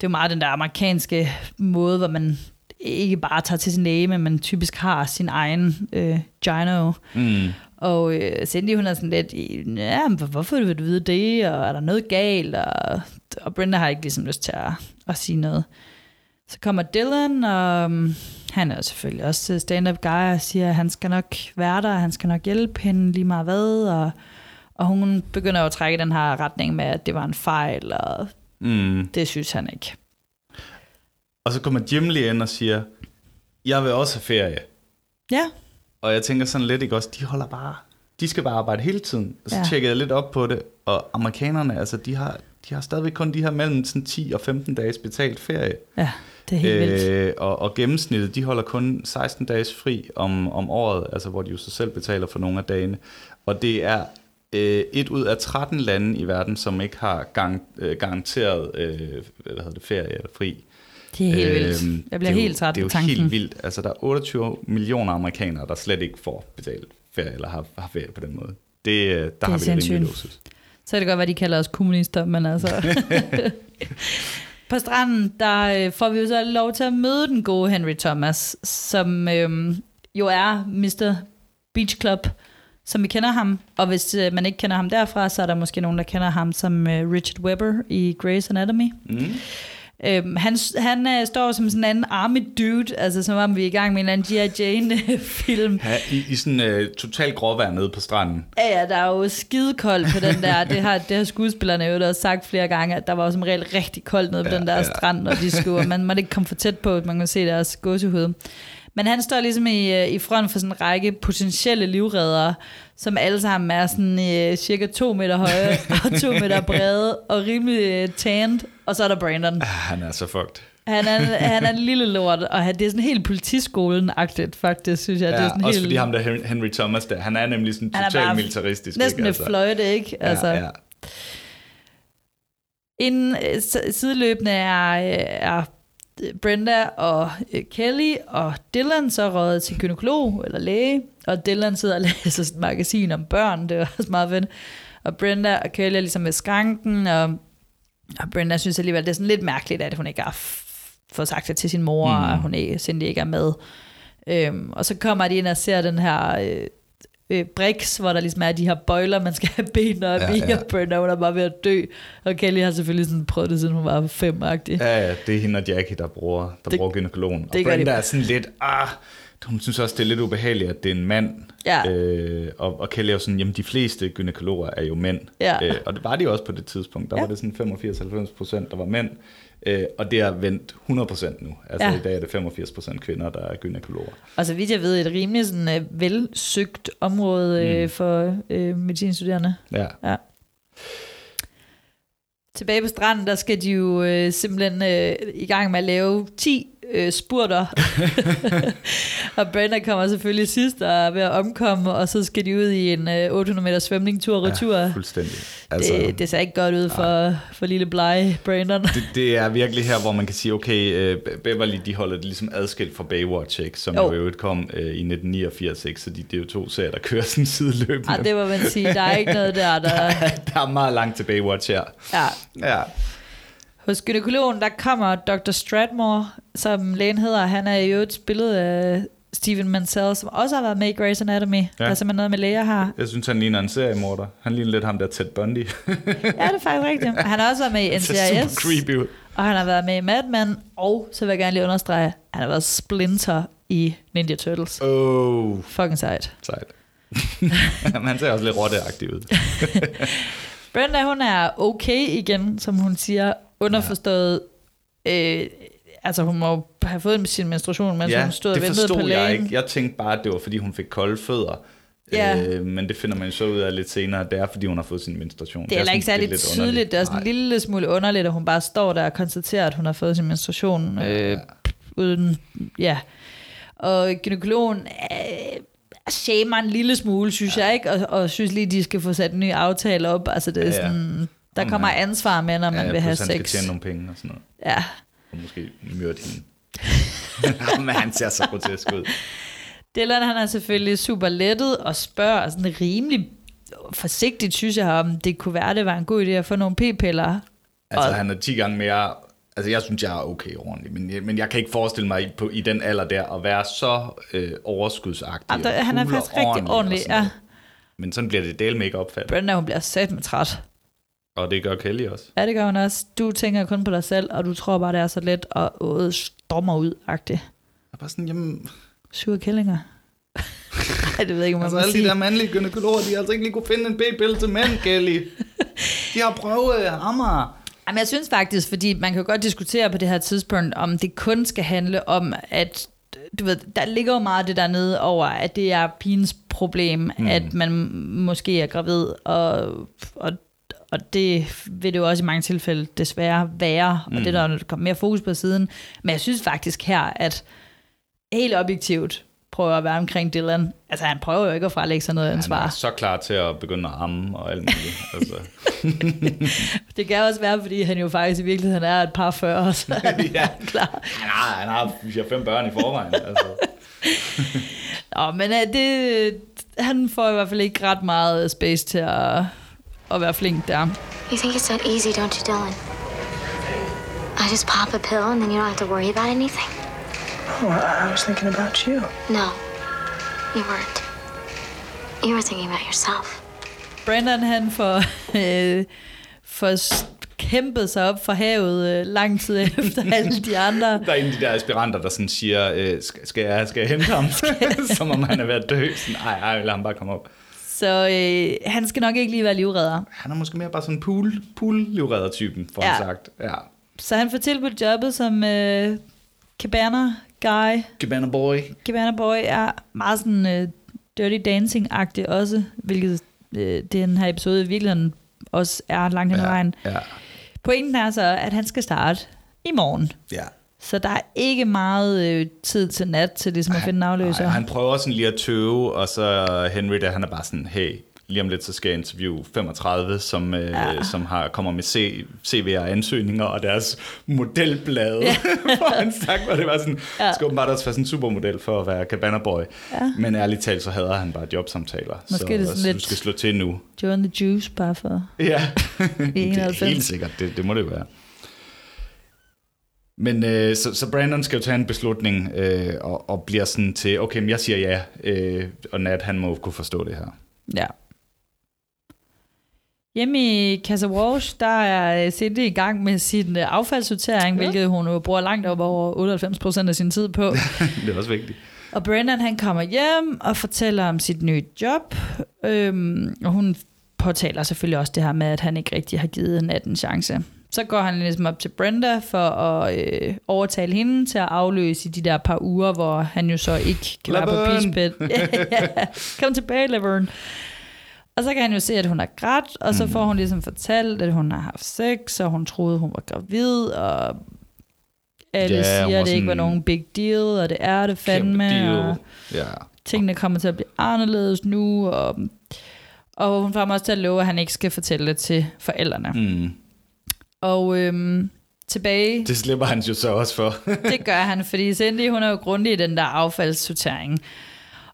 det er jo meget den der amerikanske måde, hvor man ikke bare tager til sin læge, men man typisk har sin egen øh, gyno. Mm. Og øh, Cindy, hun er sådan lidt, ja, hvorfor vil du vide det, og er der noget galt, og, og Brenda har ikke ligesom lyst til at, at sige noget. Så kommer Dylan, og um, han er selvfølgelig også stand-up guy, og siger, at han skal nok være der, han skal nok hjælpe hende lige meget hvad, og, og hun begynder at trække den her retning med, at det var en fejl, og Mm. det synes han ikke. Og så kommer Jim lige ind og siger, jeg vil også have ferie. Ja, Og jeg tænker sådan lidt, ikke også, de holder bare, de skal bare arbejde hele tiden. Og så Ja. tjekkede jeg lidt op på det, og amerikanerne, altså de har, de har stadigvæk kun de her mellem sådan 10 og 15 dages betalt ferie. ja, det er helt øh, vildt. Øh, og, og gennemsnittet, de holder kun 16 dages fri om, om året, altså hvor de jo så selv betaler for nogle af dagene. Og det er øh, et ud af 13 lande i verden, som ikke har gang, øh, garanteret øh, hvad hedder det, ferie eller fri. Det er helt vildt. Øhm, Jeg bliver det er helt træt Det er jo tanken. helt vildt. Altså, der er 28 millioner amerikanere, der slet ikke får betalt ferie, eller har, har ferie på den måde. Det, øh, der har vi det sindssygt. rimelig luksus. Så kan det godt være, de kalder os kommunister, men altså... på stranden, der øh, får vi jo så lov til at møde den gode Henry Thomas, som øhm, jo er Mr. Beach Club, som vi kender ham. Og hvis øh, man ikke kender ham derfra, så er der måske nogen, der kender ham som øh, Richard Webber i Grey's Anatomy. Mm. Øhm, han han øh, står som sådan en anden army dude, altså som om vi er i gang med en eller anden G.I. Jane-film. Ja, i, i sådan øh, total gråvejr nede på stranden. Ja, ja, der er jo skidekoldt på den der. Det har, det har skuespillerne jo også sagt flere gange, at der var jo som regel rigtig koldt nede på Ja, den der ja. strand, når de skulle. og Man måtte ikke komme for tæt på, at man kunne se deres gåsehud. Men han står ligesom i, øh, i front for sådan en række potentielle livreddere, som alle sammen er sådan øh, cirka to meter høje og to meter brede og rimelig øh, tanned. Og så er der Brandon. Ah, han er så fucked. Han er, han er en lille lort, og han, det er sådan helt politiskolen-agtigt, faktisk, synes jeg. det er Ja, sådan også helt, fordi ham der Hen- Henry Thomas der, han er nemlig sådan totalt bare militaristisk. næsten ikke? et fløjte, ikke? Altså, Ja, ja. Inden øh, sideløbende er, øh, er Brenda og øh, Kelly og Dylan så røget til gynekolog eller læge, og Dylan sidder og læser et magasin om børn, det er også meget fedt. Og Brenda og Kelly er ligesom ved skranken, og, og Brenda synes alligevel, det er sådan lidt mærkeligt, at hun ikke har fået sagt det til sin mor, mm. og hun ikke, Cindy ikke er med. Øhm, og så kommer de ind og ser den her øh, øh, bricks, hvor der ligesom er de her bøjler, man skal have benene op Ja, i, ja. og Brenda hun er bare ved at dø. Og Kelly har selvfølgelig sådan prøvet det, siden hun var fem-agtig. Ja, ja, det er hende og Jackie, der bruger, der Det- bruger gynekologen. Og det Brenda er sådan lidt, ah, hun synes også, det er lidt ubehageligt, at det er en mand. Ja. Øh, og, og Kelly er jo sådan, jamen de fleste gynekologer er jo mænd. Ja. Øh, og det var de også på det tidspunkt. Der Ja. var det sådan 85-90 procent, der var mænd. Øh, og det er vendt 100 procent nu. Altså Ja. i dag er det 85 procent kvinder, der er gynekologer. Og så vidt jeg ved, et rimelig sådan, øh, velsøgt område øh, Mm. for øh, medicinstuderende. Ja. Ja. Tilbage på stranden, der skal de jo øh, simpelthen øh, i gang med at lave 10 øh, spurter. og Brenda kommer selvfølgelig sidst og er ved at omkomme, og så skal de ud i en øh, 800 meter svømning tur og retur. Ja, fuldstændig. Altså, det, det ser ikke godt ud for, for lille blege Brandon. det, det er virkelig her, hvor man kan sige, okay, uh, Beverly, de holder det ligesom adskilt fra Baywatch, ikke? som Jo. øvrigt kom uh, i 1989, ikke? så de, det er jo to serier, der kører sådan sideløbende. Ej, det må man sige. Der er ikke noget der, der... der er meget langt til Baywatch her. Ja. Ja. Hos gynekologen, der kommer Dr. Stratmore, som lægen hedder. Han er i øvrigt spillet af Steven Mansell, som også har været med i Grey's Anatomy. Ja. Der er simpelthen noget med læger her. Jeg synes, han ligner en seriemorder. Han ligner lidt ham der Ted Bundy. Ja, det er faktisk rigtigt. Han har også været med i NCIS, creepy ud. og han har været med i Mad Men, og så vil jeg gerne lige understrege, han har været Splinter i Ninja Turtles. Oh, Fucking sejt. sejt. Han ser også lidt rotteagtig ud. Brenda, hun er okay igen, som hun siger, underforstået. Ja. Øh, altså, hun må have fået sin menstruation, mens ja, hun stod og det ventede på forstod lægen. jeg ikke. Jeg tænkte bare, at det var, fordi hun fik kolde fødder. Ja. Øh, men det finder man så ud af lidt senere. Det er, fordi hun har fået sin menstruation. Det er heller ikke særlig lidt tydeligt. underligt. Det er sådan en lille smule underligt, at hun bare står der og konstaterer, at hun har fået sin menstruation. Øh, uden, ja. Og gynekologen øh, shamer en lille smule, synes ja. jeg ikke, og, og synes lige, de skal få sat en ny aftale op. Altså det er Ja, ja. sådan, der Om kommer han- ansvar med, når man ja, vil have plus han skal sex. tjene nogle penge og sådan noget. Ja. Og måske myrde hende. Men han ser så grotesk ud. Dylan han er selvfølgelig super lettet og spørger sådan rimelig forsigtigt, synes jeg, om det kunne være, det var en god idé at få nogle p-piller. Altså, Og- han er 10 gange mere... Altså, jeg synes, jeg er okay ordentlig, men jeg, men jeg kan ikke forestille mig i, på, i den alder der at være så øh, overskudsagtig. Ja, der- og han er faktisk rigtig ordentlig ordentlig, ja. Men sådan bliver det del med ikke opfattet. Brenda, hun bliver sat med træt. Og det gør Kelly også. Ja, det gør hun også. Du tænker kun på dig selv, og du tror bare, det er så let og åh, stormer ud-agtigt. Jeg er bare sådan, jamen... Sure kællinger. Ej, det ved jeg ikke, om man Altså, alle de sige. der mandlige gynekologer, de har altså ikke lige kunne finde en b-pille til mænd, Kelly. De har prøvet hammer. Jamen, jeg synes faktisk, fordi man kan jo godt diskutere på det her tidspunkt, om det kun skal handle om, at du ved, der ligger jo meget det der nede over, at det er pigens problem, mm. at man måske er gravid, og, og, og det vil det jo også i mange tilfælde desværre være, og det er der jo kommet mere fokus på siden. Men jeg synes faktisk her, at helt objektivt, prøver at være omkring Dylan. Altså, han prøver jo ikke at frelægge sig noget Han ansvar. er så klar til at begynde at amme og alt muligt. altså. Det kan også være, fordi han jo faktisk i virkeligheden er et par 40, så han Ja. er klar. Han har, han har fire-fem børn i forvejen. Altså. Nå, men uh, det, han får i hvert fald ikke ret meget space til at, at være flink der. You think it's that easy, don't you, Dylan? I just pop a pill and then you don't have to worry about anything? Oh, I was thinking about you. No, you weren't. You were thinking about yourself. Brandon han får, øh, får kæmpet sig op fra havet øh, lang tid efter alle de andre. Der er en af de der aspiranter, der sådan siger, øh, skal, skal, jeg, skal jeg hente ham? Som om han er ved at dø. Sådan, ej, ej, lad ham bare komme op. Så øh, han skal nok ikke lige være livredder. Han er måske mere bare sådan pool, pool typen får Ja. han sagt. Ja. Så han får tilbudt jobbet som øh, cabana guy. Cabana Boy. Cabana boy er meget sådan øh, dirty dancing-agtig også, hvilket øh, den her episode i virkeligheden også er langt hen ad vejen. Ja. Pointen er så, at han skal starte i morgen. ja. Så der er ikke meget øh, tid til nat til ligesom at finde en afløser. Nej, han prøver sådan lige at tøve, og så Henry, der han er bare sådan, hey, lige om lidt, så skal jeg interviewe 35, som, øh, Ja. som har, kommer med C, CV og ansøgninger og deres modelblade. Ja. for han sagt, hvor det var sådan, ja. skal åbenbart også være sådan en supermodel for at være cabana boy. Ja. Men ærligt talt, så hader han bare jobsamtaler. Måske så, det sådan så lidt- du skal slå til nu. Joe and the Juice, bare for... Ja, det er 91. helt sikkert, det, det må det jo være. Men øh, så, så Brandon skal jo tage en beslutning øh, og, og bliver sådan til, okay, men jeg siger ja, øh, og Nat han må kunne forstå det her. Ja. Hjemme i Casa Walsh, der er Cindy i gang med sin øh, affaldssortering, ja. hvilket hun jo bruger langt op over 98% af sin tid på. det er også vigtigt. Og Brandon han kommer hjem og fortæller om sit nye job, øhm, og hun påtaler selvfølgelig også det her med, at han ikke rigtig har givet Nat en chance. Så går han ligesom op til Brenda for at øh, overtale hende til at afløse i de der par uger, hvor han jo så ikke kan være på Laverne! Peace Pit. ja, kom tilbage, Laverne. Og så kan han jo se, at hun er grædt, og så får hun ligesom fortalt, at hun har haft sex, og hun troede, hun var gravid, og alle Ja, siger, at det ikke var nogen big deal, og det er det fandme. Og. Ja. tingene kommer til at blive anderledes nu, og, og hun får ham også til at love, at han ikke skal fortælle det til forældrene. Mm. Og øhm, tilbage, det. Slipper han jo så også for. det gør han, fordi Cindy, hun er jo grundig i den der affaldssortering.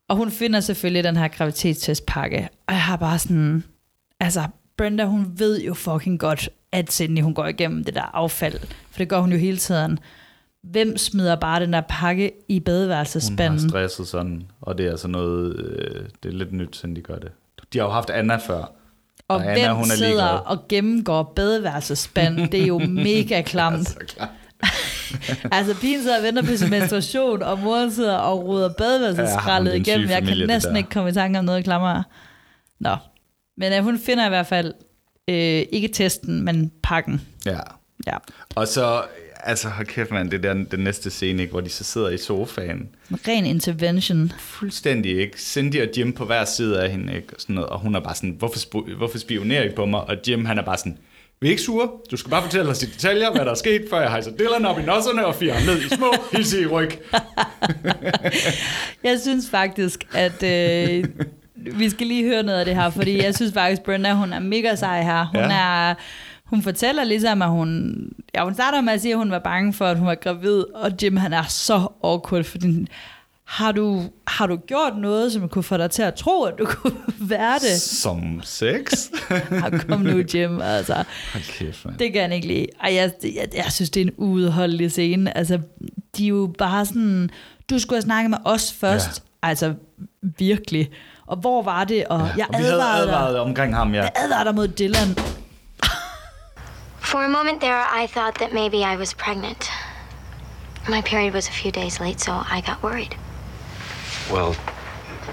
Og hun finder selvfølgelig den her graviditetstestpakke. Og jeg har bare sådan, altså Brenda, hun ved jo fucking godt, at Cindy, hun går igennem det der affald. For det gør hun jo hele tiden. Hvem smider bare den der pakke i Hun har badeværelsespanden? stresset sådan, og det er altså noget, øh, det er lidt nyt, de gør det. De har jo haft Anna før. Og, Og Anna, hvem hun er sidder ligeglad. og gennemgår badeværelsespand? Det er jo mega klamt. Så klart. altså, pigen sidder og venter på sin menstruation, og moren sidder og ruder badeværelseskraldet Ja, igennem. Jeg kan næsten ikke komme i tanke om noget klammere. Nå. Men øh, hun finder i hvert fald øh, ikke testen, men pakken. Ja. Ja. Og så, altså hold kæft mand, det er der, den næste scene, ikke, hvor de så sidder i sofaen. Ren intervention. Fuldstændig ikke. Cindy og Jim på hver side af hende, ikke? Og, sådan noget, og hun er bare sådan, hvorfor, sp- hvorfor spionerer I på mig? Og Jim, han er bare sådan, vi er ikke sure. Du skal bare fortælle os i detaljer, hvad der er sket, før jeg hejser Dylan op i nosserne og firer ham ned i små, hilse i ryg. Jeg synes faktisk, at øh, vi skal lige høre noget af det her, fordi jeg synes faktisk, Brenda, hun er mega sej her. Hun Ja. er... Hun fortæller ligesom, at hun... Ja, hun starter med at sige, at hun var bange for, at hun var gravid, og Jim, han er så awkward, fordi har du, har du gjort noget, som kunne få dig til at tro, at du kunne være det? Som sex. Kom nu, Jim, altså. Mand. Det kan han ikke lide. Ej, jeg, jeg, jeg synes, det er en uudholdelig scene. Altså, de er jo bare sådan, du skulle have snakket med os først. Ja. Altså, virkelig. Og hvor var det? Og ja, jeg Og vi havde advaret omkring ham, ja. Jeg advarede dig mod Dylan. For a moment there, I thought that maybe I was pregnant. My period was a few days late, so I got worried. Well,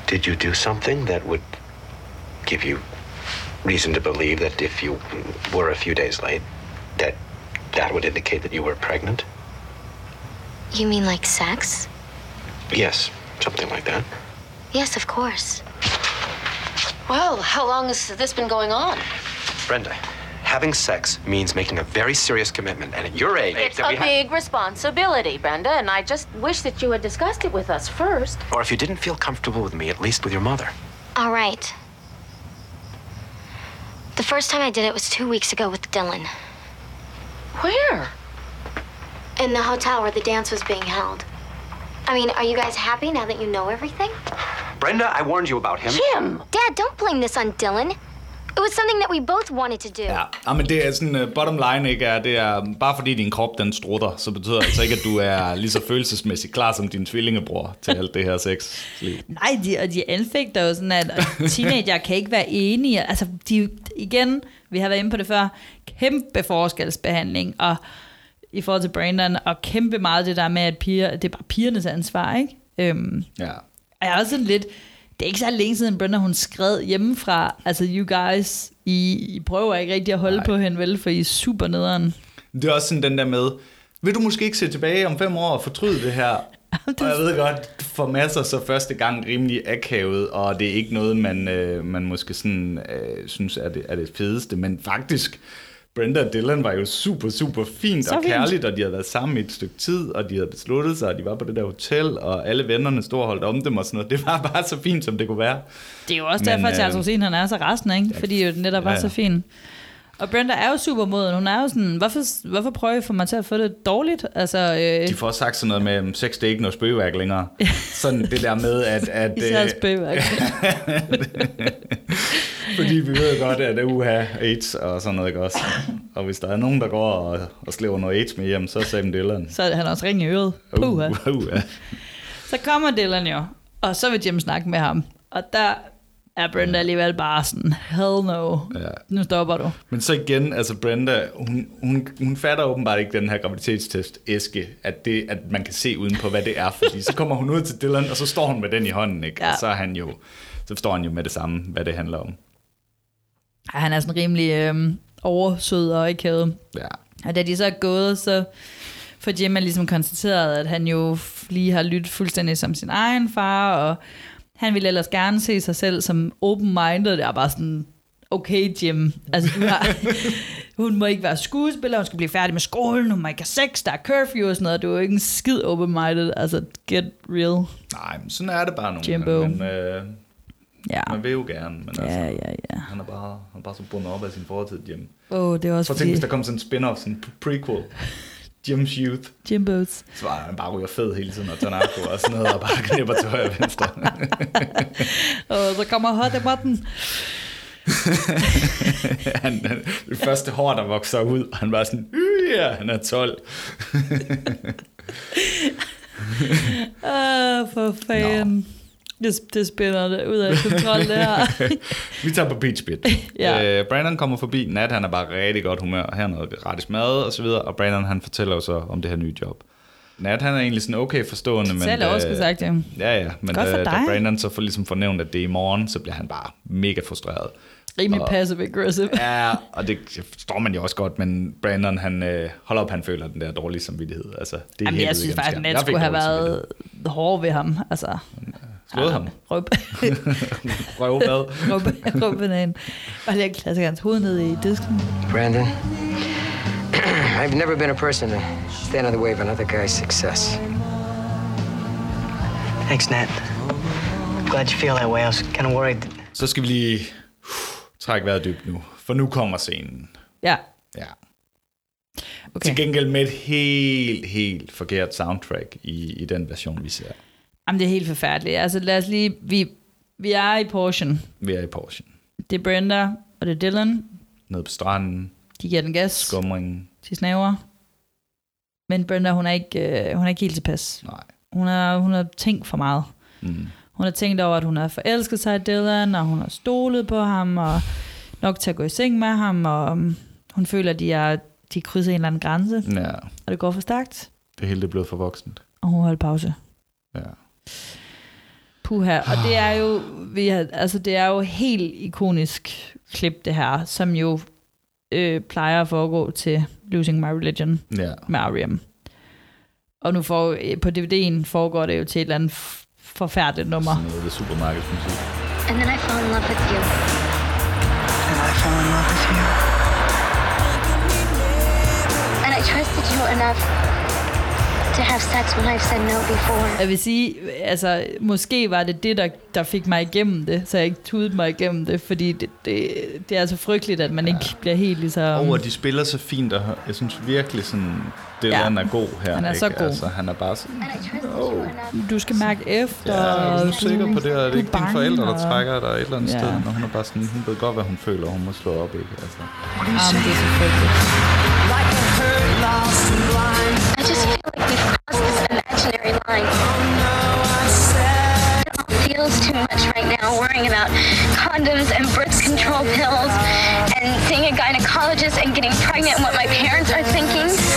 did you do something that would give you reason to believe that if you were a few days late, that that would indicate that you were pregnant? You mean like sex? Yes, something like that. Yes, of course. Well, how long has this been going on? Brenda, having sex means making a very serious commitment. And at your age, It's that a we ha- big responsibility, Brenda, and I just wish that you had discussed it with us first. or if you didn't feel comfortable with me, at least with your mother. All right. The first time I did it was two weeks ago with Dylan. Where? In the hotel where the dance was being held. I mean, are you guys happy now that you know everything? Brenda, I warned you about him. Jim! Dad, don't blame this on Dylan. It was something that we both wanted to do. Ja, ja men det er sådan, uh, bottom line ikke er, det er, bare fordi din krop den strutter, så betyder det altså ikke, at du er lige så følelsesmæssigt klar som din tvillingebror til alt det her sexliv. Nej, de, og de anfægter jo sådan, at teenager kan ikke være enige. Altså, de, igen, vi har været inde på det før, kæmpe forskelsbehandling, og i forhold til Brandon, og kæmpe meget det der med, at piger, det er bare pigernes ansvar, ikke? Øhm, Ja. og jeg er også sådan lidt, det er ikke så længe siden, Brenda, hun skred hjemmefra, altså, you guys, I, I prøver ikke rigtig at holde Nej. på hende, vel, for I er super nederen. Det er også sådan den der med, vil du måske ikke se tilbage om fem år og fortryde det her? Og jeg ved godt, for masser så første gang rimelig akavet, og det er ikke noget, man, øh, man måske sådan, øh, synes er det, er det fedeste, men faktisk, Brenda og Dylan var jo super, super fint Så og fint. kærligt, og de havde været sammen i et stykke tid, og de havde besluttet sig, og de var på det der hotel, og alle vennerne stod og holdt om dem og sådan noget. Det var bare så fint, som det kunne være. Det er jo også Men, derfor, at Charles øh, Rosin, han er så resten, ikke? Fordi jo netop var ja, ja. så fin. Og Brenda er jo super moden. Hun er jo sådan, hvorfor, hvorfor prøver I få mig til at få det dårligt? Altså, øh, De får sagt sådan noget med, sex det er ikke noget spøgeværk længere. Sådan det der med, at... at især øh, spøgværk. Fordi vi ved godt, at uha, AIDS og sådan noget, ikke også? Og hvis der er nogen, der går og, og slæver noget AIDS med hjem, så er Sam Dylan. så er han også ringe i øret. Puha. Uh, uh, uh. Så kommer Dylan jo, og så vil Jim snakke med ham. Og der er Brenda alligevel bare sådan, hell no, Ja. nu stopper du. Men så igen, altså Brenda, hun, hun, hun fatter åbenbart ikke den her graviditetstest æske, at, det, at man kan se uden på, hvad det er. Fordi så kommer hun ud til Dylan, og så står hun med den i hånden, ikke? Ja. Og så er han jo, så forstår han jo med det samme, hvad det handler om. Ej, Han er sådan rimelig øh, oversød og ikke. Ja. Og da de så er gået, så får Jim er ligesom konstateret, at han jo lige har lyttet fuldstændig som sin egen far, og han ville ellers gerne se sig selv som open-minded. Det er bare sådan, okay Jim, altså du har, hun må ikke være skuespiller, hun skal blive færdig med skolen, hun må ikke have sex, der er curfew og sådan noget, du er jo ikke en skid open-minded, altså get real. Nej, men sådan er det bare nogle Jimbo. Men, øh, Ja, man vil jo gerne, men altså, ja, ja, ja. han er bare, han er bare så bundet op af sin fortid, Jim. Åh, oh, det er også For tænk, fordi hvis der kom sådan en spin-off, sådan en prequel. Jim's Youth. Jimbos. Så var han bare ryger fed hele tiden og tager narko og sådan noget, og bare knipper til højre og venstre. Og så kommer hot button. han, han, det første hår, der vokser ud, og han var sådan, "Øh, ja, han er 12. Ah, for fanden. Det, det spænder det ud af kontrol, det her. Vi tager på Beach Bit. Ja. øh, Brandon kommer forbi. Nat, han er bare rigtig godt humør. Her er noget gratis mad og så videre. Og Brandon, han fortæller jo så om det her nye job. Nat, han er egentlig sådan okay forstående. men, Selv også sagt, ja. Ja, ja. Men Godt for øh, da. Brandon så får ligesom fornævnt, at det er i morgen, så bliver han bare mega frustreret. Rimelig Og- passive aggressive. Ja, og det forstår man jo også godt, men Brandon, han øh, holder op, han føler den der dårlige samvittighed. Altså, det er Jamen, helt jeg synes faktisk, at. Nat Jeg skulle have været hård ved ham. Altså, Slået ham. Røb, Røvbad. røb, røb banan. Og lige klasse hans hoved ned i disken. Brandon, I've never been a person to stand in the way of another guy's success. Thanks, Nat. Glad you feel that way. I was kind of worried. Så skal vi lige trække vejret dybt nu, for nu kommer scenen. Ja, Ja. okay. Til gengæld med et helt, helt forkert soundtrack i, i den version, vi ser. Jamen, det er helt forfærdeligt. Altså, lad os lige... Vi, vi er i Porsche. Vi er i Porsche. Det er Brenda, og det er Dylan. Nede på stranden, De giver den gas. skumringen. De snaver. Men Brenda, hun er ikke, øh, hun er ikke helt tilpas. Nej. Hun har, hun har tænkt for meget. Mm. Hun har tænkt over, at hun har forelsket sig i Dylan, og hun har stolet på ham, og nok til at gå i seng med ham, og um, hun føler, at de, er, de krydser en eller anden grænse, Ja, og det går for stærkt, det hele er blevet for voksent. og hun holder pause. Ja. Puha, og det er jo, vi har, altså det er jo helt ikonisk klip, det her, som jo øh, plejer at foregå til Losing My Religion ja. med R.E.M. Og nu for, øh, på DVD'en foregår det jo til et eller andet forfærdeligt nummer. Sådan noget, det supermarkedsmusik. And then I fell in love with you. And I fell in love with you. And I trusted you enough to have sex when I've said no before. Jeg vil sige, altså, måske var det det, der, der fik mig igennem det, så jeg ikke tudede mig igennem det, fordi det, det, det er så frygteligt, at man ja. ikke bliver helt ligesom... Og de spiller så fint, og jeg synes virkelig sådan, Dylan ja. er god her. Han er ikke? så god. Altså, han er bare sådan, oh. Du skal mærke efter. Ja, er du sikker på det, og det er ikke dine forældre, der trækker dig et eller andet Ja. sted, når hun er bare sådan, hun ved godt, hvad hun føler, og hun må slå op, ikke? Altså. Jamen, det er så frygteligt. I just feel like we've crossed this imaginary line. It all feels too much right now, worrying about condoms and birth control pills, and seeing a gynecologist and getting pregnant and what my parents are thinking. Is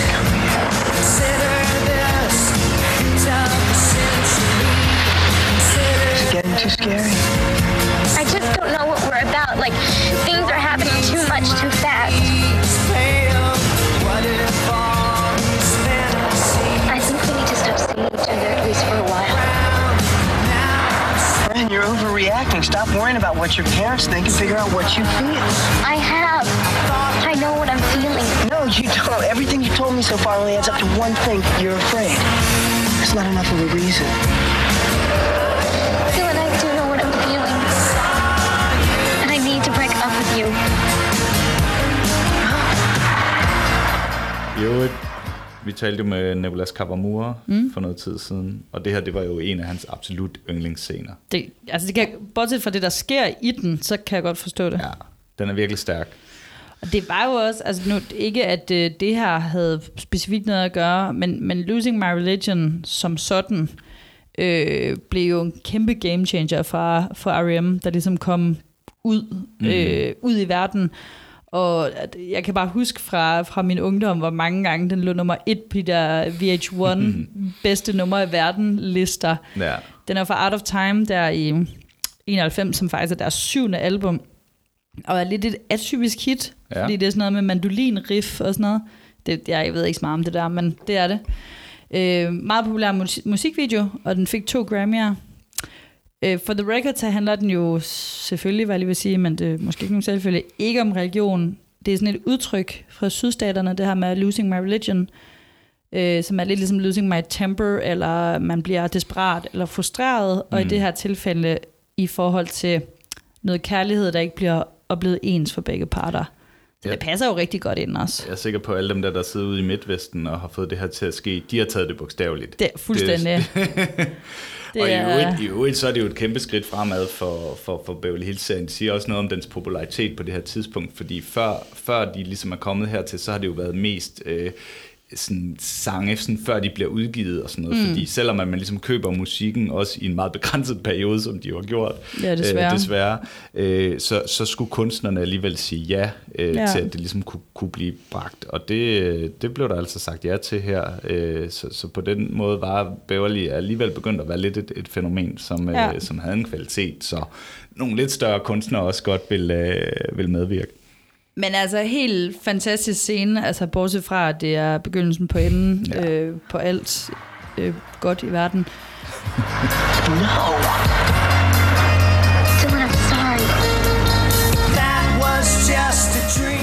it getting too scary? I just don't know what we're about. Like, things are happening too much too fast. You're overreacting. Stop worrying about what your parents think and figure out what you feel. I have. I know what I'm feeling. No, you don't. Everything you told me so far only adds up to one thing. You're afraid. It's not enough of a reason. Dylan, I do know what I'm feeling. And I need to break up with you. I øvrigt, vi talte jo med Nicolas Kawamura mm. for noget tid siden, og det her, det var jo en af hans absolut yndlingsscener. Det, altså det kan, bortset fra det, der sker i den, så kan jeg godt forstå det. Ja, den er virkelig stærk. Og det var jo også, altså nu, ikke at øh, det her havde specifikt noget at gøre, men, men Losing My Religion som sådan, øh, blev jo en kæmpe game changer for, for R.E.M., der ligesom kom ud, Mhm. øh, ud i verden. Og jeg kan bare huske fra, fra min ungdom, hvor mange gange den lå nummer et på de der VH1 bedste nummer i verden lister. Ja. Den er fra Out of Time der i 91, som faktisk er deres syvende album. Og er lidt et atypisk hit, Ja. fordi det er sådan noget med mandolin-riff og sådan noget. Det, jeg, jeg ved ikke så meget om det der, men det er det. Øh, meget populær musik- musikvideo, og den fik to Grammy'er. Øh, for The Record, så handler den jo selvfølgelig, hvad jeg lige vil sige, men det er måske ikke nogen selvfølgelig, ikke om religion. Det er sådan et udtryk fra sydstaterne, det her med losing my religion, øh, som er lidt ligesom losing my temper, eller man bliver desperat eller frustreret, og i Mm. det her tilfælde i forhold til noget kærlighed, der ikke bliver oplevet ens for begge parter. Så Ja. det passer jo rigtig godt ind også. Jeg er sikker på, at alle dem der, der sidder ude i Midtvesten og har fået det her til at ske, de har taget det bogstaveligt. Det er fuldstændig. Det, og i øvrigt, i øvrigt, så er det jo et kæmpe skridt fremad for, for, for Beverly Hills-serien. Det siger også noget om dens popularitet på det her tidspunkt, fordi før, før de ligesom er kommet hertil, så har det jo været mest øh, sådan sange, sådan før de bliver udgivet og sådan noget. Mm. Fordi selvom at man ligesom køber musikken også i en meget begrænset periode, som de har gjort, Ja, desværre. øh, desværre øh, så, så skulle kunstnerne alligevel sige ja, øh, Ja. til, at det ligesom kunne, kunne blive bragt. Og det, øh, det blev der altså sagt ja til her. Øh, så, så på den måde var Beverly alligevel begyndt at være lidt et, et fænomen, som, Ja. ja. øh, som havde en kvalitet. Så nogle lidt større kunstnere også godt vil, øh, vil medvirke. Men altså helt fantastisk scene, altså bortset fra, at det er begyndelsen på enden ja. øh, på alt øh, godt i verden. No.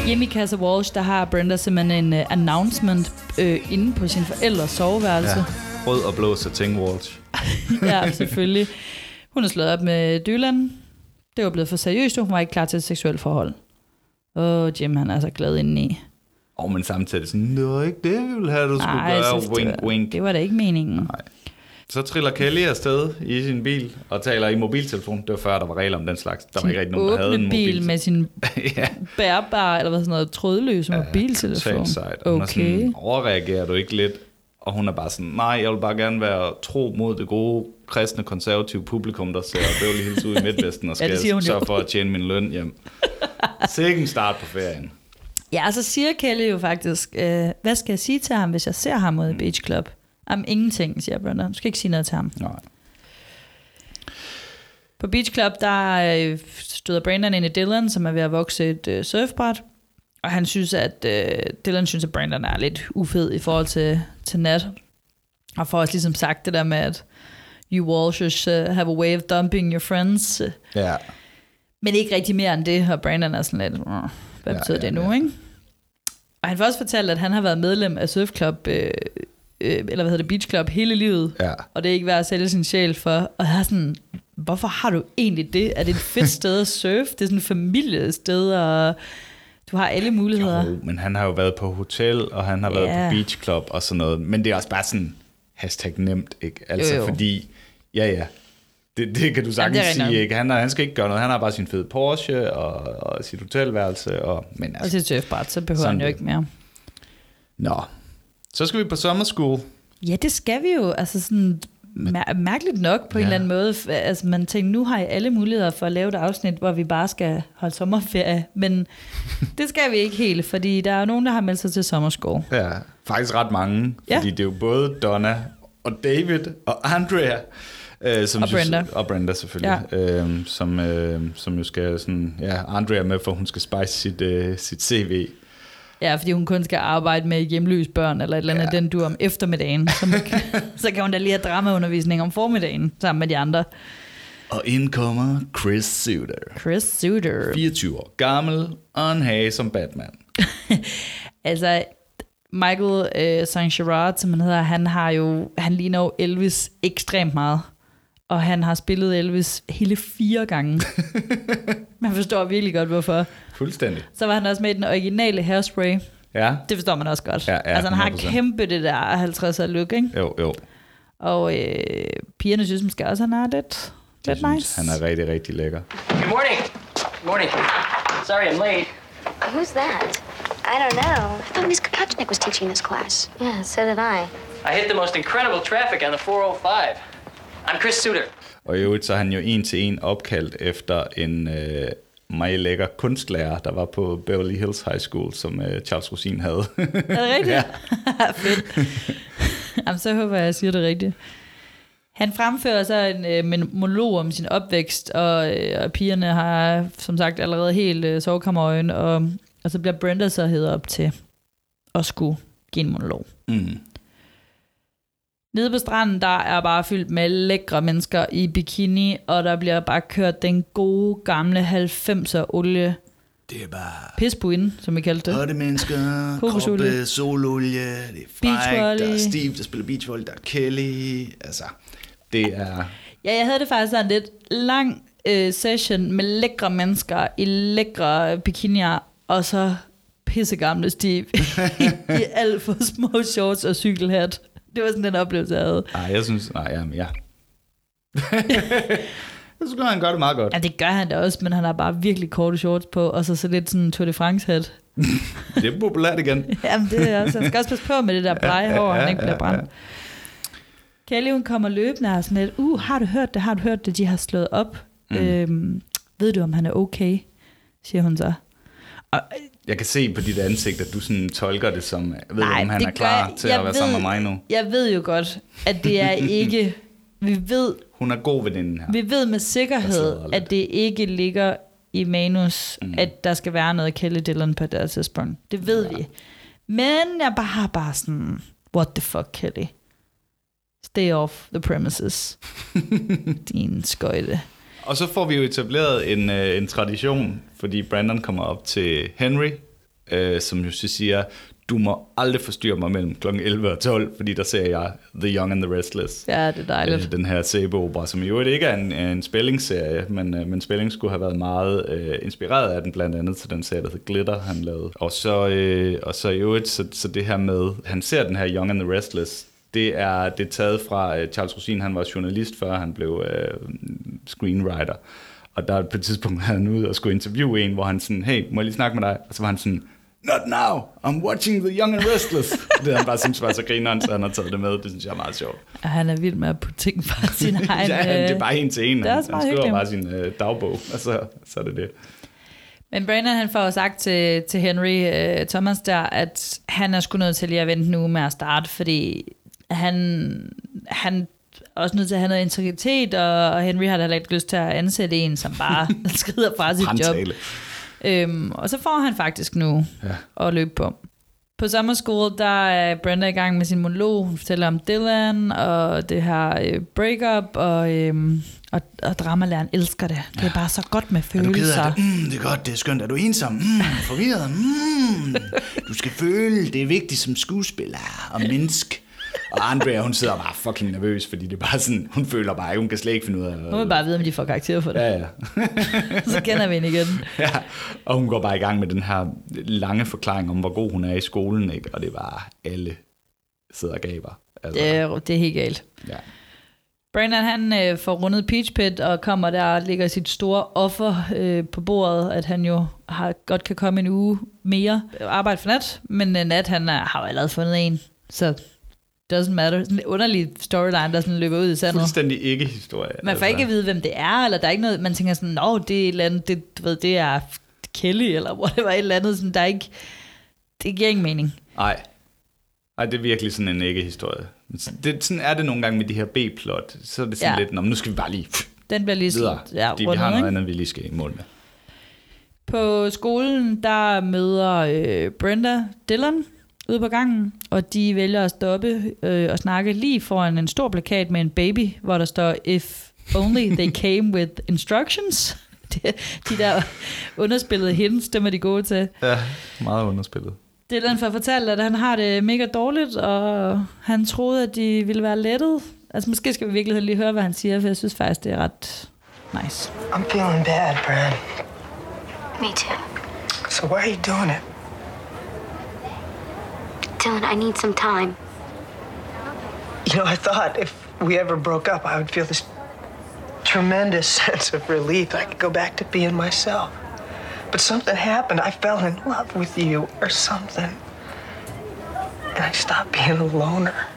Hjemme i Casa Walsh, der har Brenda simpelthen en uh, announcement øh, inde på sin forældres soveværelse. Ja. Rød og blå satin Walsh. ja, selvfølgelig. Hun har slået op med Dylan. Det var blevet for seriøst, og hun var ikke klar til et seksuelt forhold. Åh, Jim, han er så glad indeni. Og men samtidig sådan, det var ikke det, vi ville have, du skulle Nej, gøre. det wink, var- wink. Det var da ikke meningen. Nej. Så triller Kelly afsted i sin bil og taler i mobiltelefon. Det var før, der var regler om den slags. Der var ikke rigtig nogen, der havde en åbne bil mobiltelefon. med sin ja. bærbare, eller hvad sådan noget, trådløse mobiltelefon. Totalt sejt. Hun er Okay. sådan, overreagerer du ikke lidt? Og hun er bare sådan, nej, jeg vil bare gerne være tro mod det gode kristne konservative publikum, der ser Beverly Hills ud i Midtvesten og Ja, skal det jo. sørge for at tjene min løn hjem. Sikke en start på ferien. Ja, og så siger Kelly jo faktisk, øh, hvad skal jeg sige til ham, hvis jeg ser ham ude i Beach Club? Jamen, ingenting, siger Brenda. Du skal ikke sige noget til ham. Nej. På Beach Club, der øh, støder Brandon ind i Dylan, som er ved at vokse et øh, surfbræt. Og han synes, at øh, Dylan synes, at Brandon er lidt ufed i forhold til, til Nat. Og får også ligesom sagt det der med, at you Walshers uh, have a way of dumping your friends. Ja. Men ikke rigtig mere end det, og Brandon er sådan lidt, "Åh, hvad Ja, betyder ja, det nu, ja. ikke? Og han får også fortalt, at han har været medlem af Surf Club, øh, øh, eller hvad hedder det, Beach Club, hele livet. Ja. Og det er ikke værd at sælge sin sjæl for. Og jeg er sådan, hvorfor har du egentlig det? Er det et fedt sted at surfe? Det er sådan et familiested, og du har alle muligheder. Jo, men han har jo været på hotel, og han har været Ja. på beach club og sådan noget. Men det er også bare sådan hashtag nemt, ikke? Altså Jo, jo. fordi, ja ja, det, det kan du sagtens er sige, ikke? Han, har, han skal ikke gøre noget. Han har bare sin fede Porsche og, og sit hotelværelse. Og, men Og altså, til surfbræt, så behøver han jo det. ikke mere. nå. Så skal vi på summer school. Ja, det skal vi jo. Altså sådan mær- mærkeligt nok på ja. en Ja. eller anden måde. Altså man tænker, nu har I alle muligheder for at lave et afsnit, hvor vi bare skal holde sommerferie. Men det skal vi ikke helt, fordi der er jo nogen, der har meldt sig til sommerskole. Ja, faktisk ret mange. Ja. Fordi det er jo både Donna og David og Andrea. Øh, som Og Brenda. og Brenda selvfølgelig. Ja. Øh, som, øh, som jo skal sådan... Ja, Andrea med, for hun skal spice sit, øh, sit CV. Ja, fordi hun kun skal arbejde med hjemløse børn, eller et eller andet ja. den du om eftermiddagen. Kan, så kan hun da lige have dramaundervisning om formiddagen, sammen med de andre. Og ind kommer Chris Suter. Chris Suter. 24 år gammel, og en hage som Batman. Altså, Michael øh, Saint Gerard, som han hedder, han har jo, han ligner jo Elvis ekstremt meget. Og han har spillet Elvis hele fire gange. man forstår virkelig godt, hvorfor. Fuldstændig. Så var han også med i den originale Hairspray. Ja, Det forstår man også godt. Ja, ja, altså, han har 100%. kæmpe det der 50'er look, ikke? jo, jo. Og øh, pigerne synes måske også, han er lidt, lidt synes, nice. han er rigtig, rigtig lækker. Good morning. Good morning. Sorry I'm late. Who's that? I don't know. I thought Miss Kopachnik was teaching this class. Yeah, so did I. I hit the most incredible traffic on the 405. I'm Chris Suter. Og i øvrigt så er han jo en til en opkaldt efter en øh, meget lækker kunstlærer, der var på Beverly Hills High School, som øh, Charles Rosin havde. Er det rigtigt? ja. Fedt. Jamen, så håber jeg, at jeg siger det rigtigt. Han fremfører så en øh, monolog om sin opvækst, og, øh, og pigerne har som sagt allerede helt øh, sovekammerøjen, og, og så bliver Brenda så hedder op til at skulle give en monolog. Mm. Nede på stranden, der er bare fyldt med lækre mennesker i bikini, og der bliver bare kørt den gode gamle 90'er olie Det er bare pisbuinde, som vi kaldte det. hotte mennesker, kroppe, sololie, det er Beachvolley. der er Steve, der spiller beachvolley, der er Kelly, altså, det er... Ja, jeg havde det faktisk sådan en lidt lang øh, session med lækre mennesker i lækre bikinier, og så pissegamle Steve i alt for små shorts og cykelhat. Det var sådan den oplevelse, jeg havde. Nej, jeg synes, nej, jamen, ja. jeg synes, han gør det meget godt. Ja, det gør han da også, men han har bare virkelig korte shorts på, og så så lidt sådan Tour de France-hat. Det er populært igen. Jamen, det er også, han skal også passe på med det der blege hår, han ikke bliver brændt. Kelly, hun kommer løbende og er sådan lidt, uh, har du hørt det, har du hørt det, de har slået op. Mm. Øhm, ved du, om han er okay, siger hun så. Og, Jeg kan se på dit ansigt, at du sådan tolker det som, ved du, Nej, om han er klar jeg- til jeg at være ved- sammen med mig nu. jeg ved jo godt, at det er ikke, vi ved, Hun er god ved den her. vi ved med Jeg sikkerhed, at det ikke ligger i manus, mm. at der skal være noget Kelly Dillon på det tidspunkt. Det ved ja. vi. Men jeg bare har bare sådan, what the fuck, Kelly? Stay off the premises. Din skøjte. Og så får vi jo etableret en, øh, en tradition, fordi Brandon kommer op til Henry, øh, som jo så siger, du må aldrig forstyrre mig mellem kl. 11 og 12, fordi der ser jeg The Young and the Restless. Ja, det er dejligt. Øh, den her sæbeopera, som i øvrigt ikke er en, en spillingsserie, men, øh, men Spelling skulle have været meget øh, inspireret af den, blandt andet til den serie, der hedder Glitter, han lavede. Og så, øh, og så i øvrigt, så, så det her med, han ser den her Young and the Restless, det er, det er taget fra øh, Charles Rosin, han var journalist, før han blev øh, screenwriter. Og der på et tidspunkt havde han ude og skulle interviewe en, hvor han sådan, hey, må jeg lige snakke med dig? Og så var han sådan, not now, I'm watching The Young and Restless. det han bare synes var så grineren, så han har taget det med. Det synes jeg er meget sjovt. Og han er vild med at putte ting fra sin egen... ja, det er bare en til en. Det er Han, han skriver hyggeligt. bare sin øh, dagbog, og så, så er det det. Men Brandon han får sagt til, til Henry øh, Thomas der, at han er sgu nødt til lige at vente nu med at starte, fordi han, han også nødt til at have noget integritet, og, og Henry har da ikke lyst til at ansætte en, som bare skrider fra sit job. Øhm, og så får han faktisk nu Ja. at løbe på. På summer school, der er Brenda i gang med sin monolog. Hun fortæller om Dylan og det her øh, breakup, og, øhm, Og, og dramalæreren elsker det. Det er bare så godt med Er du ked følelser. af det? Mm, det er godt, det er skønt. Er du ensom? Mm, forvirret? Mm, du skal føle, det er vigtigt som skuespiller og menneske. Og Andrea, hun sidder bare fucking nervøs, fordi det er bare sådan, hun føler bare, hun kan slet ikke finde ud af... Nu vil bare vide, om de får karakter for det. Ja, ja. så kender vi hende igen. ja. Og hun går bare i gang med den her lange forklaring om, hvor god hun er i skolen, ikke? Og det bare alle sidder og gaber. Altså, Det er, det er helt galt. Ja. Brandon han øh, får rundet Peach Pit og kommer der og lægger sit store offer øh, på bordet, at han jo har, godt kan komme en uge mere arbejde for nat, men øh, nat han er, har jo allerede fundet en, så doesn't matter. Sådan en underlig storyline, der sådan løber ud i sandet. Fuldstændig ikke historie. Man får ikke at vide, hvem det er, eller der er ikke noget, man tænker sådan, nå, det er et eller andet, det, du ved, det er Kelly, eller whatever, et eller andet, sådan, der er ikke, det giver ingen mening. Nej. Ej, det er virkelig sådan en ikke-historie. Det, sådan er det nogle gange med de her B-plot. Så er det sådan Ja. lidt, "Nå, men nu skal vi bare lige Den bliver lige videre. slut- ja, fordi vi har noget andet, vi lige skal i mål med. På skolen, der møder øh, Brenda Dillon ude på gangen, og de vælger at stoppe øh, og snakke lige foran en stor plakat med en baby, hvor der står, if only they came with instructions. Det- De der underspillede hints, dem er de gode til. Ja, meget underspillet. Dylan får fortalt, at han har det mega dårligt, og han troede, at de ville være lettet. Altså måske skal vi virkelig lige høre, hvad han siger, for jeg synes faktisk, det er ret nice. I'm feeling bad, Brad. Me too. So why are you doing it? Dylan, I need some time. You know, I thought if we ever broke up, I would feel this tremendous sense of relief. I could go back to being myself. But something happened. I fell in love with you or something. And I stopped being a loner.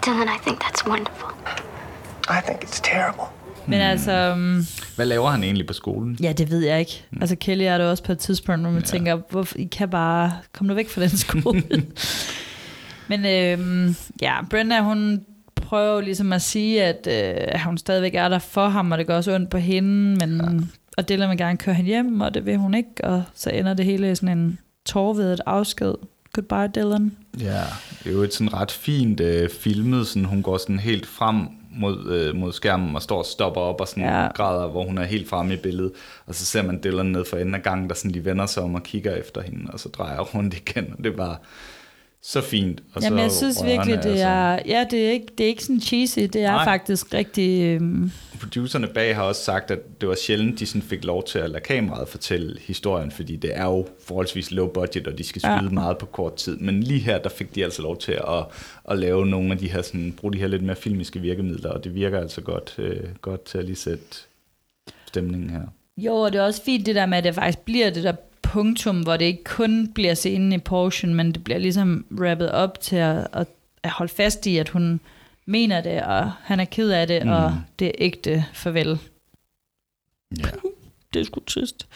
Dylan, I think that's wonderful. I think it's terrible. Men altså, um, Hvad laver han egentlig på skolen? ja, det ved jeg ikke. Altså Kelly er det også på et tidspunkt, hvor man ja. tænker, hvorfor, I kan bare komme nu væk fra den skole. Men øhm, ja, Brenda, hun prøver ligesom at sige, at øh, hun stadigvæk er der for ham, og det gør også ondt på hende, men, ja. og Dylan vil gerne køre hende hjem, og det vil hun ikke, og så ender det hele i sådan en tårvedet afsked. Goodbye, Dylan. Ja, det er jo et sådan ret fint øh, filmet, sådan, hun går sådan helt frem mod, øh, mod skærmen og står og stopper op og sådan Ja. græder, hvor hun er helt fremme i billedet. Og så ser man Dylan ned for enden af gangen, der sådan lige vender sig om og kigger efter hende, og så drejer rundt igen. Og det var så fint. Og Jamen, så jeg synes virkelig, det altså. er, ja, det er ikke, det er ikke sådan cheesy, det er Nej. faktisk rigtig, øhm, Producerne bag har også sagt, at det var sjældent, de sådan fik lov til at lade kameraet fortælle historien, fordi det er jo forholdsvis low budget, og de skal skyde ja. meget på kort tid. Men lige her, der fik de altså lov til at, at lave nogle af de her, sådan, bruge de her lidt mere filmiske virkemidler, og det virker altså godt, øh, godt til at lige sætte stemningen her. Jo, og det er også fint det der med, at det faktisk bliver det der punktum, hvor det ikke kun bliver scenen i portion, men det bliver ligesom rappet op til at, at, at holde fast i, at hun mener det, og han er ked af det, mm. og det er ægte farvel. Ja. Det er sgu trist.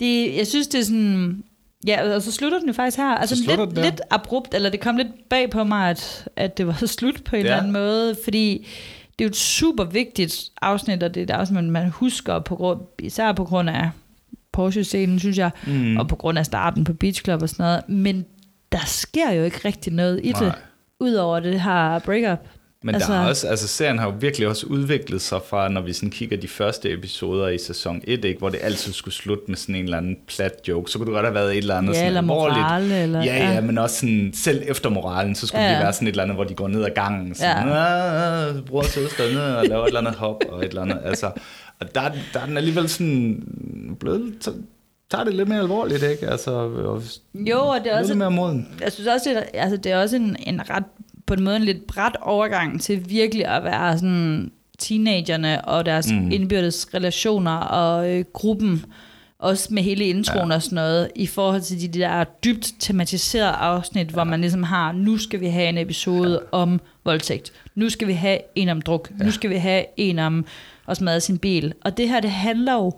Det, jeg synes, det er sådan... Ja, og så slutter den jo faktisk her. Altså lidt, lidt abrupt, eller det kom lidt bag på mig, at, at det var slut på en Ja. eller anden måde, fordi det er jo et super vigtigt afsnit, og det er et afsnit, man husker, på grund, især på grund af Porsche-scenen, synes jeg, Mm. og på grund af starten på Beach Club og sådan noget. Men der sker jo ikke rigtig noget i Nej. det, udover det her breakup. Men altså, der er også, altså serien har jo virkelig også udviklet sig fra, når vi sådan kigger de første episoder i sæson 1, ikke, hvor det altid skulle slutte med sådan en eller anden plat joke. Så kunne det godt have været et eller andet Ja, sådan eller morale, eller- ja, ja, ja. men også sådan, selv efter moralen, så skulle Ja, ja, det være sådan et eller andet, hvor de går ned ad gangen. Sådan, Ja. ja. bror og søster ned og laver et eller andet hop og et eller andet. Altså, og der, der er den alligevel sådan blevet, tager det lidt mere alvorligt, ikke? Altså, og Jo, og det er lidt også... mere moden. Jeg synes også, det er, altså, det er også en, en ret, på en måde en lidt bræt overgang til virkelig at være sådan teenagerne og deres mm. Indbyrdes relationer og øh, gruppen, også med hele introen ja. og sådan noget, i forhold til de der dybt tematiserede afsnit, ja. hvor man ligesom har, nu skal vi have en episode ja. om voldtægt, nu skal vi have en om druk, ja. nu skal vi have en om at smadre sin bil. Og det her, det handler jo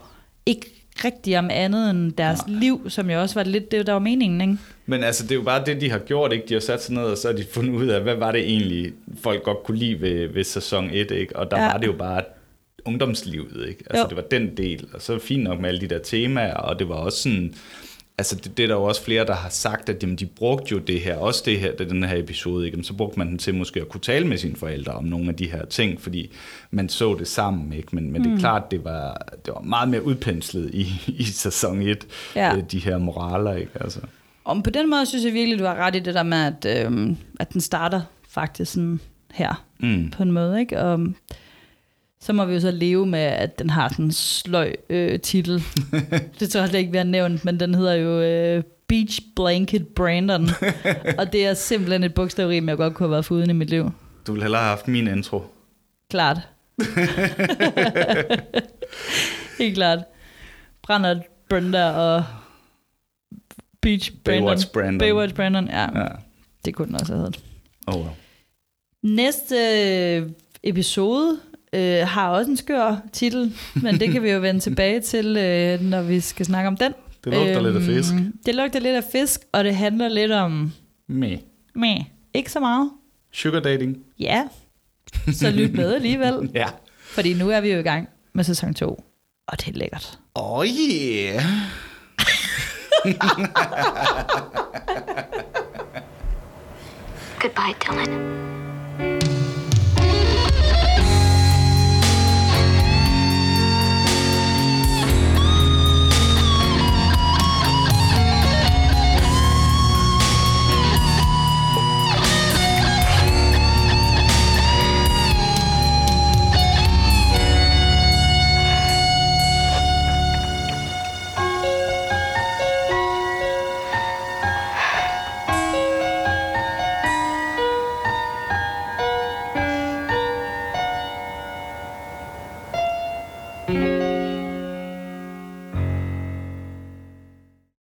ikke rigtig om andet end deres ja. liv, som jo også var lidt det, der var meningen, ikke? Men altså, det er jo bare det, de har gjort, ikke? De har sat sig ned, og så har de fundet ud af, hvad var det egentlig, folk godt kunne lide ved, ved sæson 1, ikke? Og der Ja. var det jo bare ungdomslivet, ikke? Altså, jo. det var den del, og så fint nok med alle de der temaer, og det var også sådan altså det, det er der jo også flere, der har sagt, at jamen, de brugte jo det her, også det her, det, den her episode, ikke? Så brugte man den til måske at kunne tale med sine forældre om nogle af de her ting, fordi man så det sammen, ikke? Men, men det er Mm. klart, det var, det var meget mere udpenslet i, i sæson 1, Ja. øh, de her moraler, ikke? Altså. Og på den måde synes jeg virkelig, du har ret i det der med, at, øhm, at den starter faktisk sådan her, Mm. på en måde, ikke? Og så må vi jo så leve med, at den har sådan en sløj øh, titel. det tror jeg slet ikke, vi har nævnt, men den hedder jo øh, Beach Blanket Brandon. og det er simpelthen et bogstavrim, jeg godt kunne have været foruden i mit liv. Du ville hellere have haft min intro. Klart. Helt klart. Brænder Brenda og Beach Brandon. Baywatch Brandon. Baywatch Brandon, ja. Ja. Det kunne den også have heddet. Oh, well. Næste øh, episode øh, har også en skør titel, men det kan vi jo vende tilbage til, øh, når vi skal snakke om den. Det lugter lidt af fisk. Det lugter lidt af fisk, og det handler lidt om... Med. Meh, ikke så meget. Sugar dating. Ja, så lyt med alligevel. Ja. Fordi nu er vi jo i gang med sæson 2, og det er lækkert. Oh yeah. Goodbye, Dylan.